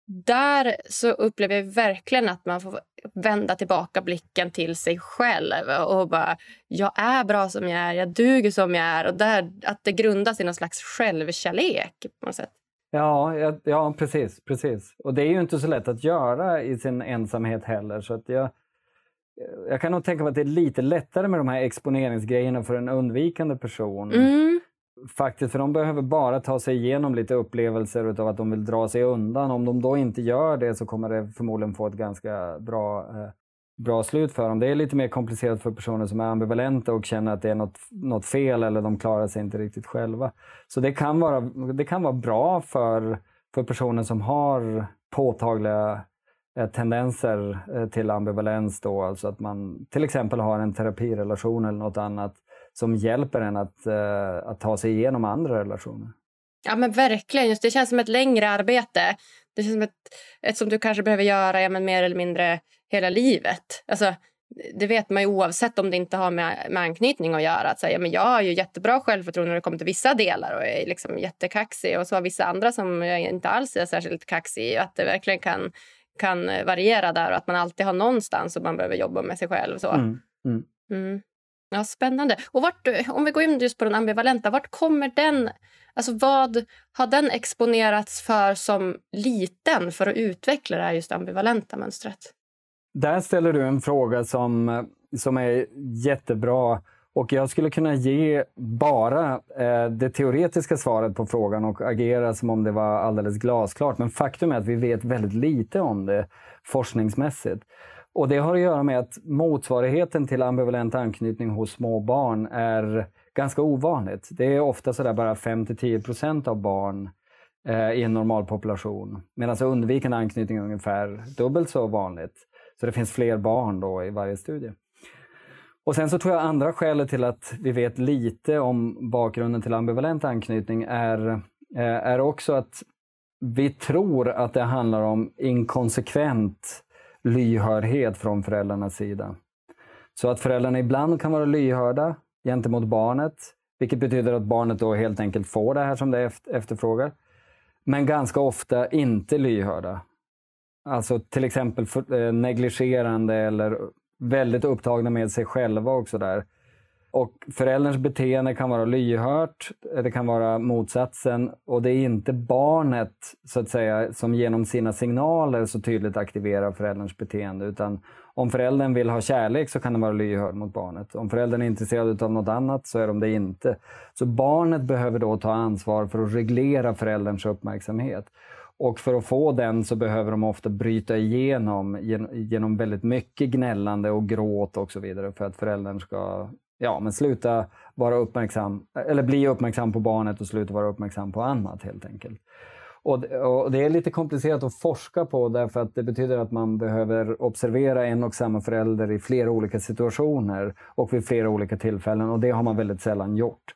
där så upplever jag verkligen att man får vända tillbaka blicken till sig själv och bara, jag är bra som jag är, jag duger som jag är och där, att det grundas i någon slags självkärlek på något sätt. Ja, ja, ja, precis, precis. Och det är ju inte så lätt att göra i sin ensamhet heller. Så att jag, jag kan nog tänka mig att det är lite lättare med de här exponeringsgrejerna för en undvikande person. Mm. Faktiskt, för de behöver bara ta sig igenom lite upplevelser av att de vill dra sig undan. Om de då inte gör det så kommer det förmodligen få ett ganska bra eh, bra slut för dem. Det är lite mer komplicerat för personer som är ambivalenta och känner att det är något, något fel eller de klarar sig inte riktigt själva. Så det kan vara, det kan vara bra för, för personer som har påtagliga eh, tendenser eh, till ambivalens. Då, alltså att man till exempel har en terapirelation eller något annat som hjälper en att, eh, att ta sig igenom andra relationer. Ja men verkligen, just det känns som ett längre arbete det känns som ett, ett som du kanske behöver göra ja, men mer eller mindre hela livet. Alltså, det vet man ju oavsett om det inte har med, med anknytning att göra. Att säga, men jag har ju jättebra självförtroende när det kommer till vissa delar och är liksom jättekaxig och så har vissa andra som jag inte alls är särskilt kaxig i. Att det verkligen kan, kan variera där och att man alltid har någonstans och man behöver jobba med sig själv. Så. Mm. Mm. Mm. Ja, spännande. Och vart, om vi går in just på den ambivalenta, vart kommer den... Alltså vad har den exponerats för som liten för att utveckla det här just ambivalenta mönstret? Där ställer du en fråga som, som är jättebra och jag skulle kunna ge bara eh, det teoretiska svaret på frågan och agera som om det var alldeles glasklart. Men faktum är att vi vet väldigt lite om det forskningsmässigt. Och det har att göra med att motsvarigheten till ambivalent anknytning hos små barn är ganska ovanligt. Det är ofta sådär bara 5-10 procent av barn eh, i en normalpopulation. Medan undvikande anknytning är ungefär dubbelt så vanligt. Så det finns fler barn då i varje studie. Och sen så tror jag andra skälet till att vi vet lite om bakgrunden till ambivalent anknytning är, eh, är också att vi tror att det handlar om inkonsekvent lyhördhet från föräldrarnas sida. Så att föräldrarna ibland kan vara lyhörda gentemot barnet, vilket betyder att barnet då helt enkelt får det här som det efterfrågar. Men ganska ofta inte lyhörda. Alltså till exempel eh, negligerande eller väldigt upptagna med sig själva och sådär. Och förälderns beteende kan vara lyhört, det kan vara motsatsen och det är inte barnet så att säga som genom sina signaler så tydligt aktiverar förälderns beteende utan om föräldern vill ha kärlek så kan den vara lyhörd mot barnet. Om föräldern är intresserad av något annat så är de det inte. Så barnet behöver då ta ansvar för att reglera förälderns uppmärksamhet. Och för att få den så behöver de ofta bryta igenom genom väldigt mycket gnällande och gråt och så vidare för att föräldern ska ja, men sluta vara uppmärksam, eller bli uppmärksam på barnet och sluta vara uppmärksam på annat helt enkelt. Och, och, Det är lite komplicerat att forska på därför att det betyder att man behöver observera en och samma förälder i flera olika situationer och vid flera olika tillfällen och det har man väldigt sällan gjort.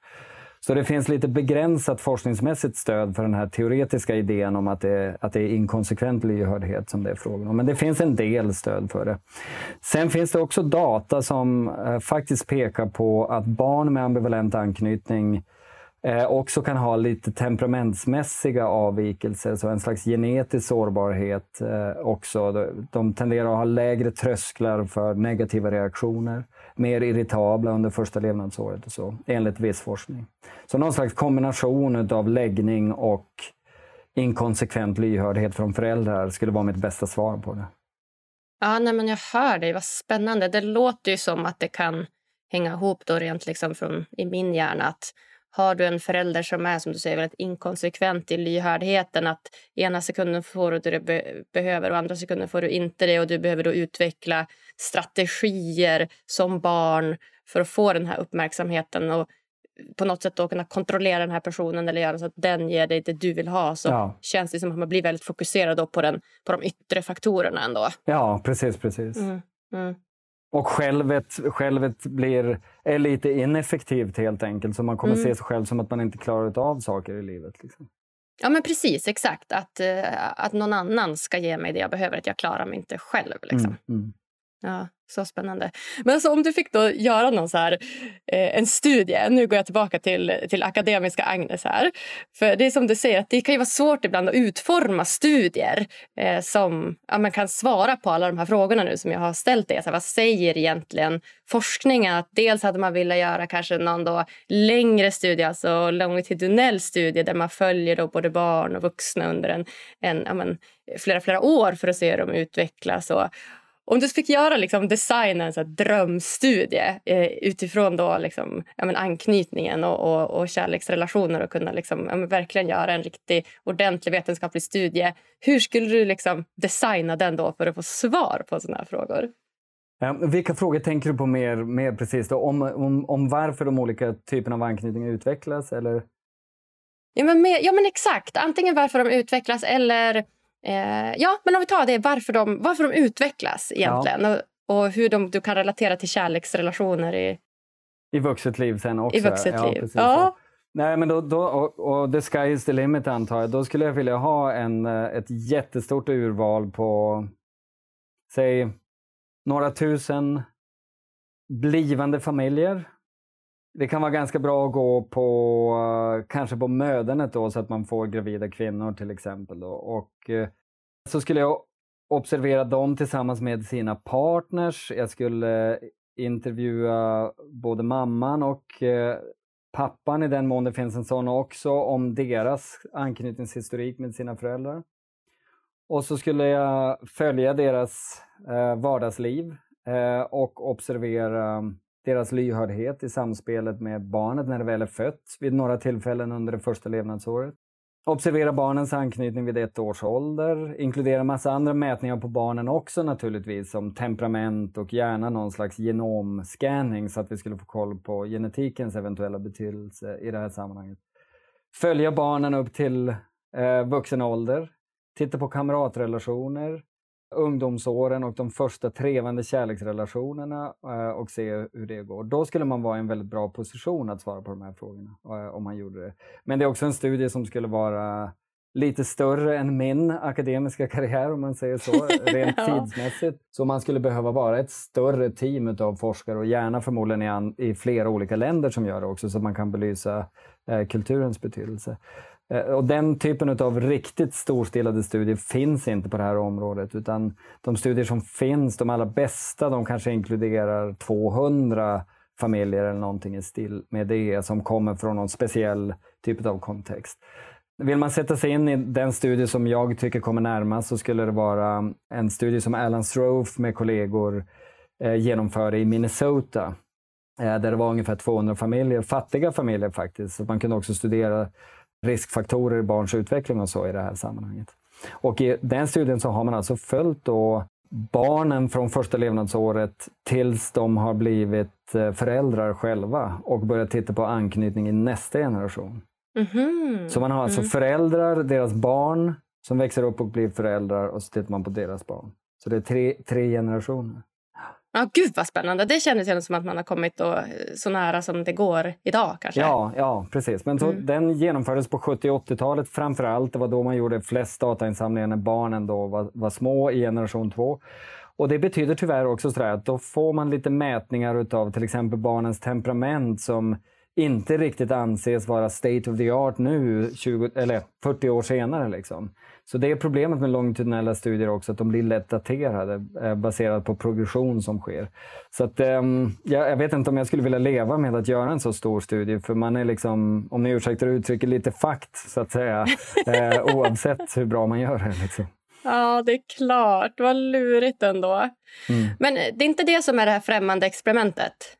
Så det finns lite begränsat forskningsmässigt stöd för den här teoretiska idén om att det, att det är inkonsekvent lyhördhet som det är frågan om. Men det finns en del stöd för det. Sen finns det också data som eh, faktiskt pekar på att barn med ambivalent anknytning eh, Eh, också kan ha lite temperamentsmässiga avvikelser, så en slags genetisk sårbarhet eh, också. De, de tenderar att ha lägre trösklar för negativa reaktioner mer irritabla under första levnadsåret och så, enligt viss forskning. Så någon slags kombination av läggning och inkonsekvent lyhördhet från föräldrar skulle vara mitt bästa svar på det. Ja, nej, men jag hör dig. Vad spännande. Det låter ju som att det kan hänga ihop då rent liksom från, i min hjärna. Att har du en förälder som är som du säger, väldigt inkonsekvent i lyhördheten att ena sekunden får du det du be behöver och andra sekunden får du inte det och du behöver då utveckla strategier som barn för att få den här uppmärksamheten och på något sätt då kunna kontrollera den här personen eller göra så att den ger dig det du vill ha så ja. känns det som att man blir väldigt fokuserad på, den, på de yttre faktorerna ändå. Ja, precis, precis. Mm, mm. Och självet, självet blir, är lite ineffektivt helt enkelt. Så man kommer mm. se sig själv som att man inte klarar av saker i livet. Liksom. Ja men precis, exakt. Att, uh, att någon annan ska ge mig det jag behöver. Att jag klarar mig inte själv. Liksom. Mm, mm. Ja, så spännande. Men alltså, om du fick då göra någon så här, eh, en studie. Nu går jag tillbaka till, till akademiska Agnes här. För det är som du säger, att det kan ju vara svårt ibland att utforma studier eh, som ja, man kan svara på alla de här frågorna nu som jag har ställt dig. vad säger egentligen forskningen? Att dels hade man velat göra kanske någon då längre studie, alltså longitudinell studie där man följer då både barn och vuxna under en, en ja, men, flera, flera år för att se hur de utvecklas. Och, om du fick göra liksom, designa en så drömstudie eh, utifrån då, liksom, ja, men anknytningen och, och, och kärleksrelationer och kunna liksom, ja, verkligen göra en riktig ordentlig vetenskaplig studie. Hur skulle du liksom, designa den då för att få svar på såna här frågor? Vilka frågor tänker du på mer, mer precis? Då? Om, om, om varför de olika typerna av anknytning utvecklas? Eller? Ja, men, ja, men exakt. Antingen varför de utvecklas eller Eh, ja, men om vi tar det, varför de, varför de utvecklas egentligen ja. och, och, hur de, du kan relatera till kärleksrelationer i, I vuxet liv sen också. I vuxet liv. Ja, ja. Nej, men då, då, och, och the sky is the limit antar jag. Då skulle jag vilja ha en, eh, ett jättestort urval på, säg, några tusen blivande familjer. Det kan vara ganska bra att gå på eh, kanske på mödernet då så att man får gravida kvinnor till exempel. Då. Och eh, så skulle jag observera dem tillsammans med sina partners. Jag skulle intervjua både mamman och eh, pappan i den mån det finns en sån också om deras anknytningshistorik med sina föräldrar. Och så skulle jag följa deras vardagsliv och observera deras lyhördhet i samspelet med barnet när det väl är fött vid några tillfällen under det första levnadsåret. Observera barnens anknytning vid ett års ålder. Inkludera massa andra mätningar på barnen också naturligtvis som temperament och gärna någon slags genomscanning så att vi skulle få koll på genetikens eventuella betydelse i det här sammanhanget. Följa barnen upp till eh, vuxen ålder. Titta på kamratrelationer, ungdomsåren och de första trevande kärleksrelationerna eh, och se hur det går. Då skulle man vara i en väldigt bra position att svara på de här frågorna eh, om man gjorde det. Men det är också en studie som skulle vara lite större än min akademiska (laughs) karriär om man säger så, rent (laughs) ja. tidsmässigt. Så man skulle behöva vara ett större team av forskare och gärna förmodligen i, an, i flera olika länder som gör det också så att man kan belysa eh, kulturens betydelse. Eh, och den typen av riktigt storstilade studier finns inte på det här området utan de studier som finns, de allra bästa, de kanske inkluderar 200 familjer eller någonting i stil med det som kommer från någon speciell typ av kontext. Vill man sätta sig in i den studie som jag tycker kommer närmast så skulle det vara en studie som Alan Strofe med kollegor eh, genomförde i Minnesota. Eh, där det var ungefär 200 familjer, fattiga familjer faktiskt. Så man kunde också studera riskfaktorer i barns utveckling och så i det här sammanhanget. Och i den studien så har man alltså följt då barnen från första levnadsåret tills de har blivit eh, föräldrar själva och börjat titta på anknytning i nästa generation. Mm -hmm. Så man har alltså mm. föräldrar, deras barn som växer upp och blir föräldrar och så tittar man på deras barn. Så det är tre, tre generationer. Ja, gud vad spännande. Det kändes som att man har kommit då, så nära som det går idag. kanske. Ja, ja precis. Men så, mm. den genomfördes på 70 och 80-talet framför allt. Det var då man gjorde flest datainsamlingar när barnen då var, var små i generation 2. Och Det betyder tyvärr också så att då får man lite mätningar av till exempel barnens temperament som inte riktigt anses vara state of the art nu, 20, eller 40 år senare. Liksom. Så det är problemet med longitudinella studier också, att de blir lätt daterade eh, baserat på progression som sker. Så att, eh, jag vet inte om jag skulle vilja leva med att göra en så stor studie, för man är liksom, om ni ursäktar uttrycket, lite fakt så att säga, (laughs) eh, oavsett hur bra man gör det. Liksom. Ja, det är klart. Vad lurigt ändå. Mm. Men det är inte det som är det här främmande experimentet?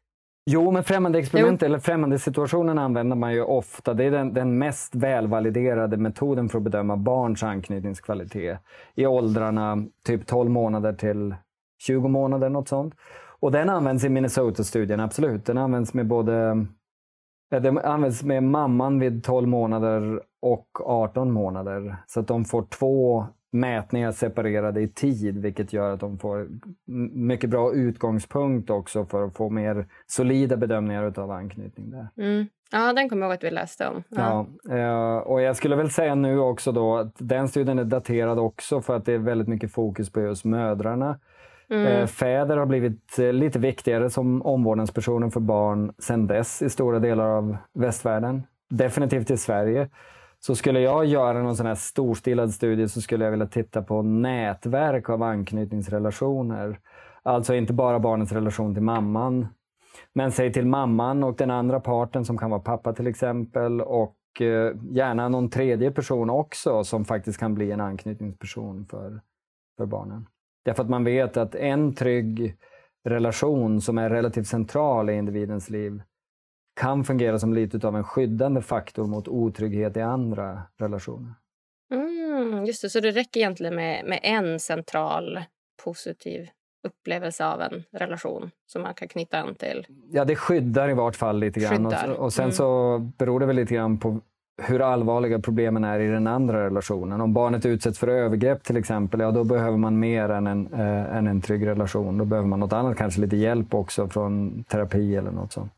Jo, men främmande experiment eller främmande situationen använder man ju ofta. Det är den, den, mest välvaliderade metoden för att bedöma barns anknytningskvalitet i åldrarna typ 12 månader till 20 månader, något sånt. Och den används i Minnesota-studien, absolut. Den används med både den används med mamman vid 12 månader och 18 månader. Så att de får två mätningar separerade i tid, vilket gör att de får mycket bra utgångspunkt också för att få mer solida bedömningar av anknytning där. Mm. Ja, den kommer jag ihåg att vi läste om. Ja. ja. Eh, och jag skulle väl säga nu också då att den studien är daterad också för att det är väldigt mycket fokus på just mödrarna. Mm. Eh, fäder har blivit eh, lite viktigare som omvårdnadspersoner för barn sedan dess i stora delar av västvärlden. Definitivt i Sverige. Så skulle jag göra någon sån här storstilad studie så skulle jag vilja titta på nätverk av anknytningsrelationer. Alltså inte bara barnets relation till mamman, men säg till mamman och den andra parten som kan vara pappa till exempel och eh, gärna någon tredje person också som faktiskt kan bli en anknytningsperson för, för barnen. Därför att man vet att en trygg relation som är relativt central i individens liv kan fungera som lite av en skyddande faktor mot otrygghet i andra relationer. Mm, just det, så det räcker egentligen med, med en central positiv upplevelse av en relation som man kan knyta an till? Ja, det skyddar i vart fall lite grann. Och, och, sen mm. så beror det väl lite grann på hur allvarliga problemen är i den andra relationen. Om barnet utsätts för övergrepp till exempel, ja då behöver man mer än en, äh, än en trygg relation. Då behöver man något annat, kanske lite hjälp också från terapi eller något sånt.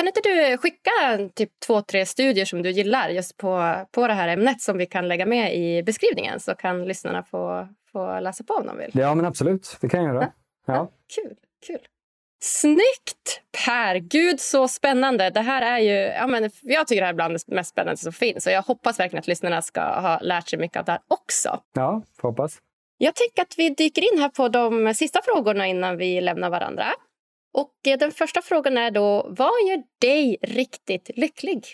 Kan inte du skicka typ två, tre studier som du gillar just på, på det här ämnet som vi kan lägga med i beskrivningen så kan lyssnarna få, få läsa på om de vill? Ja, men absolut. Det kan jag göra. Ja. ja. Kul, kul. Snyggt Per! Gud så spännande. Det här är ju, ja, men jag tycker det här är bland det mest spännande som finns och jag hoppas verkligen att lyssnarna ska ha lärt sig mycket av det här också. Ja, hoppas. Jag tänker att vi dyker in här på de sista frågorna innan vi lämnar varandra. Och eh, den första frågan är då, vad gör dig riktigt lycklig?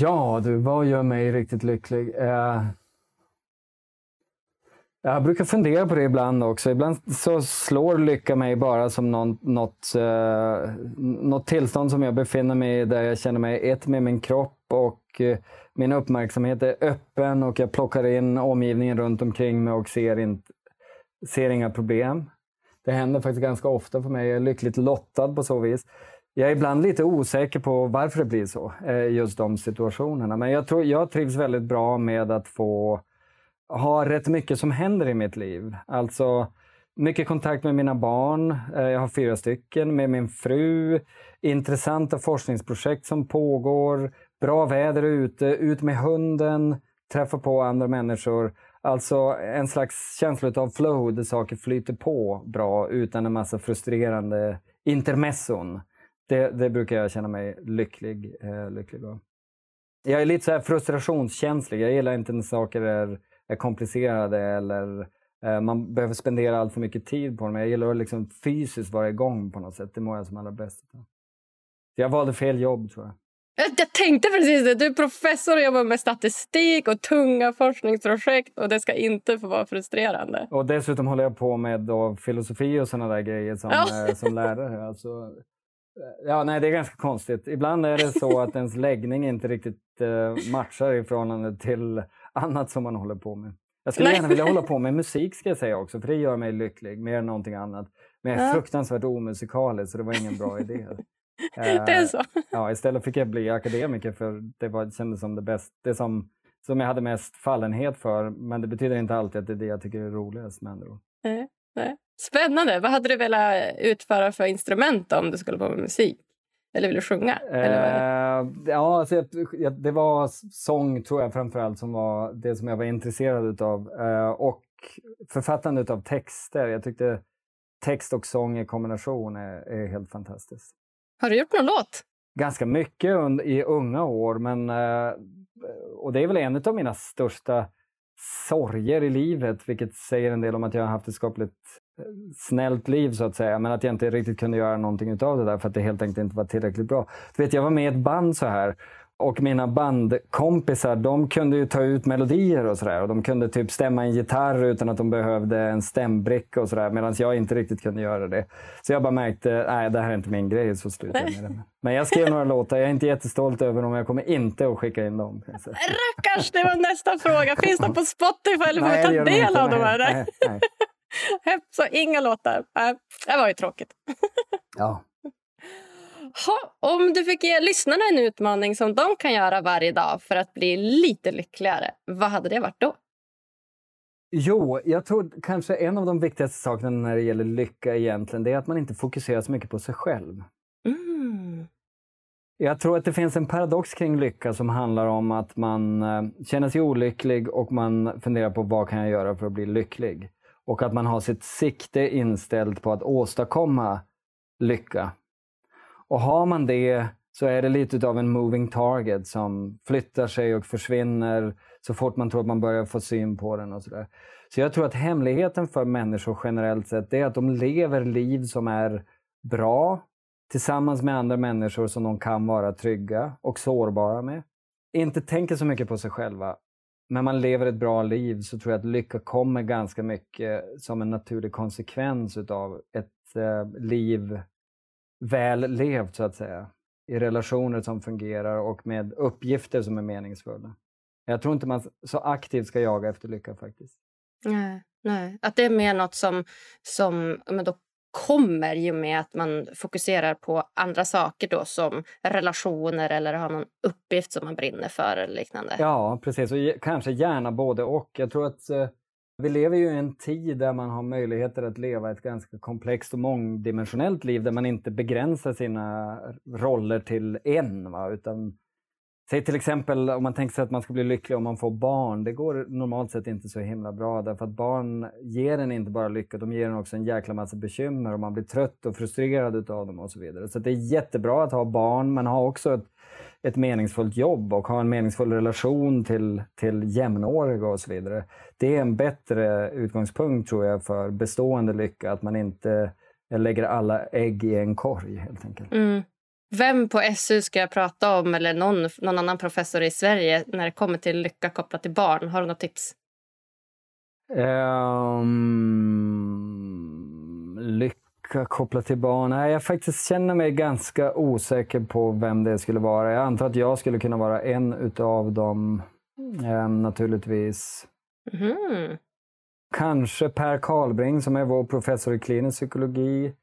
Ja du, vad gör mig riktigt lycklig? Eh, Jag brukar fundera på det ibland också. Ibland så slår lycka mig bara som någon, något, eh, något tillstånd som jag befinner mig i där jag känner mig ett med min kropp och eh, min uppmärksamhet är öppen och jag plockar in omgivningen runt omkring mig och ser, inte, ser inga problem. Det händer faktiskt ganska ofta för mig. Jag är lyckligt lottad på så vis. Jag är ibland lite osäker på varför det blir så, eh, just de situationerna. Men jag, tror, jag trivs väldigt bra med att få ha rätt mycket som händer i mitt liv. Alltså mycket kontakt med mina barn, eh, jag har fyra stycken, med min fru, intressanta forskningsprojekt som pågår, bra väder ute, ut med hunden, träffa på andra människor. Alltså en slags känsla av flow där saker flyter på bra utan en massa frustrerande intermesson. Det, det brukar jag känna mig lycklig, eh, lycklig av. Jag är lite så frustrationskänslig. Jag gillar inte när saker är, är komplicerade eller eh, man behöver spendera allt för mycket tid på dem. Jag gillar att liksom fysiskt vara igång på något sätt. Det mår jag som allra bäst Jag valde fel jobb tror jag. Jag tänkte precis det. Du är professor och jobbar med statistik och tunga forskningsprojekt och det ska inte få vara frustrerande. Och dessutom håller jag på med då filosofi och sådana där grejer som, ja. Eh, som lärare. Alltså, eh, ja, nej, det är ganska konstigt. Ibland är det så att ens läggning inte riktigt uh, matchar i förhållande till annat som man håller på med. Jag skulle nej. gärna vilja hålla på med musik ska jag säga också, för det gör mig lycklig mer än någonting annat. Men jag är ja. fruktansvärt omusikalisk så det var ingen bra idé (laughs) det är eh, så? Ja, istället fick jag bli akademiker för det var, kändes som det bästa, det som, som jag hade mest fallenhet för. Men det betyder inte alltid att det är det jag tycker är roligast med andra nej, nej. Spännande! Vad hade du velat utföra för instrument om du skulle på med musik? Eller vill du sjunga? Eh, ja, alltså, jag, det var sång tror jag framförallt som var det som jag var intresserad av. Eh, och författandet av texter. Jag tyckte text och sång i kombination är, är helt fantastiskt. Har du gjort någon låt? Ganska mycket i unga år, men, eh, och det är väl en av mina största sorger i livet, vilket säger en del om att jag har haft ett skapligt eh, snällt liv så att säga, men att jag inte riktigt kunde göra någonting utav det där för att det helt enkelt inte var tillräckligt bra. Du vet, jag var med i ett band så här och mina bandkompisar, de kunde ju ta ut melodier och sådär. Och de kunde typ stämma en gitarr utan att de behövde en stämbricka och sådär. Medan jag inte riktigt kunde göra det. Så jag bara märkte, nej det här är inte min grej, så slutade jag med det. Men jag skrev några låtar, jag är inte jättestolt över dem, jag kommer inte att skicka in dem. Rackars, det var nästa fråga. Finns de på Spotify eller får vi ta del inte, av dem? Här? Nej, nej. (laughs) Så inga låtar. Det var ju tråkigt. Ja. Ha, om du fick ge lyssnarna en utmaning som de kan göra varje dag för att bli lite lyckligare, vad hade det varit då? Jo, jag tror kanske en av de viktigaste sakerna när det gäller lycka egentligen, det är att man inte fokuserar så mycket på sig själv. Mm. Jag tror att det finns en paradox kring lycka som handlar om att man eh, känner sig olycklig och man funderar på vad kan jag göra för att bli lycklig? Och att man har sitt sikte inställt på att åstadkomma lycka. Och har man det så är det lite av en moving target som flyttar sig och försvinner så fort man tror att man börjar få syn på den. och Så, där. så jag tror att hemligheten för människor generellt sett är att de lever liv som är bra tillsammans med andra människor som de kan vara trygga och sårbara med. Inte tänker så mycket på sig själva. Men man lever ett bra liv så tror jag att lycka kommer ganska mycket som en naturlig konsekvens utav ett eh, liv väl levt så att säga. I relationer som fungerar och med uppgifter som är meningsfulla. Jag tror inte man så aktivt ska jaga efter lycka faktiskt. Nej, nej. Att det är mer något som, som men då kommer ju med att man fokuserar på andra saker då som relationer eller har någon uppgift som man brinner för eller liknande. Ja, precis. Och kanske gärna både och. Jag tror att eh, vi lever ju i en tid där man har möjligheter att leva ett ganska komplext och mångdimensionellt liv där man inte begränsar sina roller till en. Va? Utan, säg till exempel om man tänker sig att man ska bli lycklig om man får barn. Det går normalt sett inte så himla bra därför att barn ger en inte bara lycka, de ger en också en jäkla massa bekymmer och man blir trött och frustrerad utav dem och så vidare. Så det är jättebra att ha barn men ha också ett ett meningsfullt jobb och ha en meningsfull relation till, till jämnåriga och så vidare. Det är en bättre utgångspunkt tror jag för bestående lycka, att man inte lägger alla ägg i en korg helt enkelt. Mm. Vem på SU ska jag prata om eller någon, någon annan professor i Sverige när det kommer till lycka kopplat till barn? Har du något tips? Um, lycka kopplat till barn? Nej, jag faktiskt känner mig ganska osäker på vem det skulle vara. Jag antar att jag skulle kunna vara en utav dem, eh, naturligtvis. Mm. Kanske Per Karlbring som är vår professor i klinisk psykologi.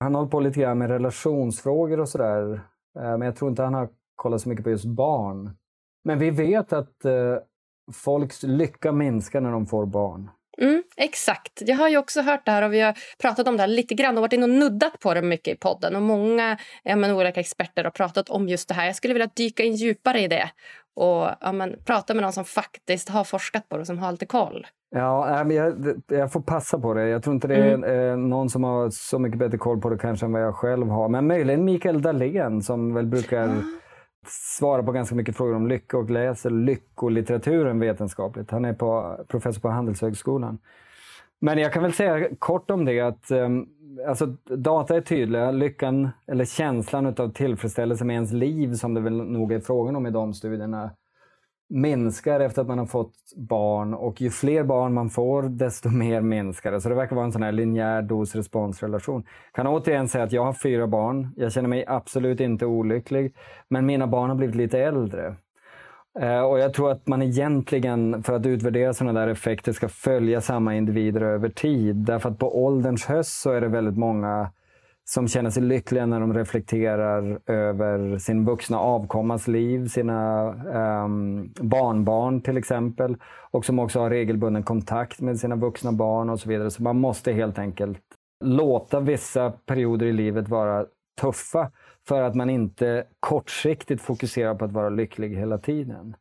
Han håller på lite grann med relationsfrågor och sådär. Eh, men jag tror inte han har kollat så mycket på just barn. Men vi vet att eh, folks lycka minskar när de får barn. Mm, exakt. Jag har ju också hört det här och vi har pratat om det här lite grann och varit inne och nuddat på det mycket i podden. Och många ja, men, olika experter har pratat om just det här. Jag skulle vilja dyka in djupare i det och ja, men, prata med någon som faktiskt har forskat på det och som har lite koll. Ja, jag, jag får passa på det. Jag tror inte det är mm. någon som har så mycket bättre koll på det kanske än vad jag själv har. Men möjligen Mikael Dahlén som väl brukar mm svarar på ganska mycket frågor om lycka och läser lyckolitteraturen vetenskapligt. Han är på, professor på Handelshögskolan. Men jag kan väl säga kort om det att ehm, alltså, data är tydliga. Lyckan, eller känslan av tillfredsställelse med ens liv, som det väl nog är frågan om i de studierna, minskar efter att man har fått barn och ju fler barn man får desto mer minskar det. Så det verkar vara en sån här linjär dos-respons-relation. Kan återigen säga att jag har fyra barn. Jag känner mig absolut inte olycklig. Men mina barn har blivit lite äldre. Eh, och jag tror att man egentligen, för att utvärdera sådana där effekter, ska följa samma individer över tid. Därför att på ålderns höst så är det väldigt många som känner sig lyckliga när de reflekterar över sin vuxna avkommas liv, sina um, barnbarn till exempel. Och som också har regelbunden kontakt med sina vuxna barn och så vidare. Så man måste helt enkelt låta vissa perioder i livet vara tuffa för att man inte kortsiktigt fokuserar på att vara lycklig hela tiden.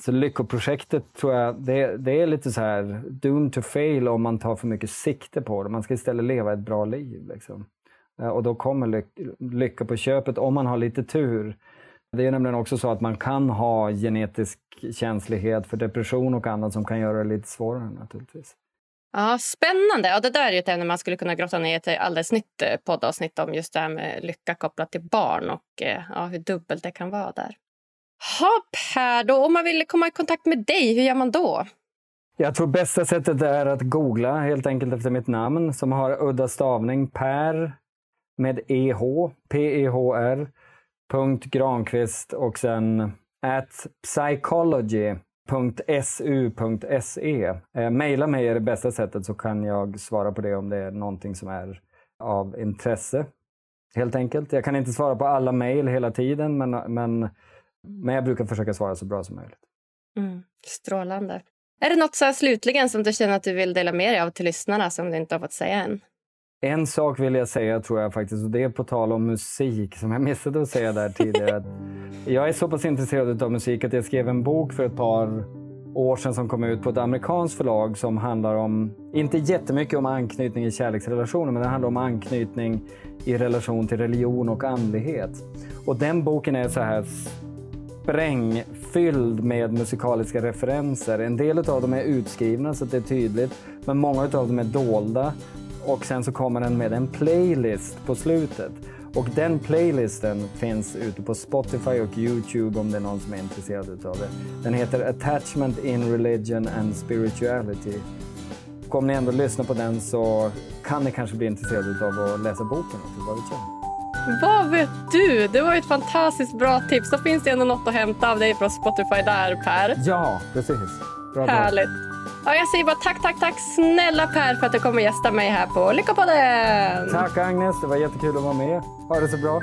Så Lyckoprojektet tror jag, det, det är lite så här doomed to fail om man tar för mycket sikte på det. Man ska istället leva ett bra liv. Liksom. Eh, och då kommer ly lycka på köpet om man har lite tur. Det är nämligen också så att man kan ha genetisk känslighet för depression och annat som kan göra det lite svårare naturligtvis. Ja, Spännande. Ja, det där är ett ämne man skulle kunna grotta ner till alldeles nytt eh, poddavsnitt om just det här med lycka kopplat till barn och eh, ja, hur dubbelt det kan vara där. Ha, Per, då, om man vill komma i kontakt med dig, hur gör man då? Jag tror bästa sättet är att googla helt enkelt efter mitt namn som har udda stavning. Per med EH, P-E-H-R, punkt Granqvist och sen at psychology.su.se. Eh, maila mig är det bästa sättet så kan jag svara på det om det är någonting som är av intresse. Helt enkelt. Jag kan inte svara på alla mejl hela tiden men, men, men jag brukar försöka svara så bra som möjligt. Mm, strålande. Är det något så här slutligen som du känner att du vill dela med dig av till lyssnarna som du inte har fått säga än? En sak vill jag säga tror jag faktiskt och det är på tal om musik som jag missade att säga där tidigare. jag är så pass intresserad av musik att jag skrev en bok för ett par år sedan som kom ut på ett amerikanskt förlag som handlar om, inte jättemycket om anknytning i kärleksrelationer, men det handlar om anknytning i relation till religion och andlighet. Och den boken är så här sprängfylld med musikaliska referenser. En del av dem är utskrivna så att det är tydligt, men många av dem är dolda och sen så kommer den med en playlist på slutet. Och den playlisten finns ute på Spotify och Youtube om det är någon som är intresserad av det. Den heter Attachment in Religion and Spirituality. Och om ni ändå lyssnar på den så kan ni kanske bli intresserade av att läsa boken också, vad vet jag. Vad vet du? Det var ett fantastiskt bra tips. Då finns det ändå något att hämta av dig från Spotify där, Per. Ja, precis. Bra, Härligt. Bra. Ja, jag säger bara tack, tack, tack snälla Per för att du kommer gästa mig här på Lyckopodden. Tack Agnes, det var jättekul att vara med. Ha det så bra.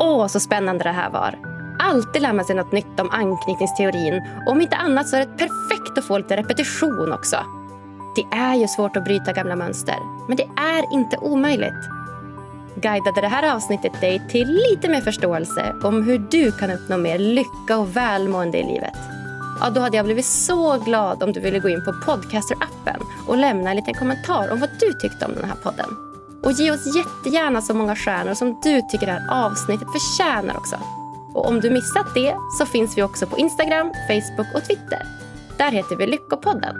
Åh, så spännande det här var. alltid lär man sig något nytt om anknytningsteorin och om inte annat så är det perfekt att få lite repetition också. Det är ju svårt att bryta gamla mönster, men det är inte omöjligt. Guidade det här avsnittet dig till lite mer förståelse om hur du kan uppnå mer lycka och välmående i livet? Ja, då hade jag blivit så glad om du ville gå in på Podcaster-appen och lämna en liten kommentar om vad du tyckte om den här podden. Och ge oss jättegärna så många stjärnor som du tycker det här avsnittet förtjänar också. Och om du missat det så finns vi också på Instagram, Facebook och Twitter. Där heter vi Lyckopodden.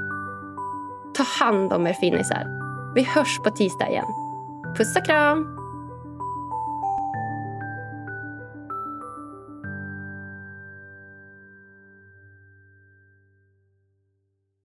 Ta hand om er finisar. Vi hörs på tisdag igen. Puss och kram!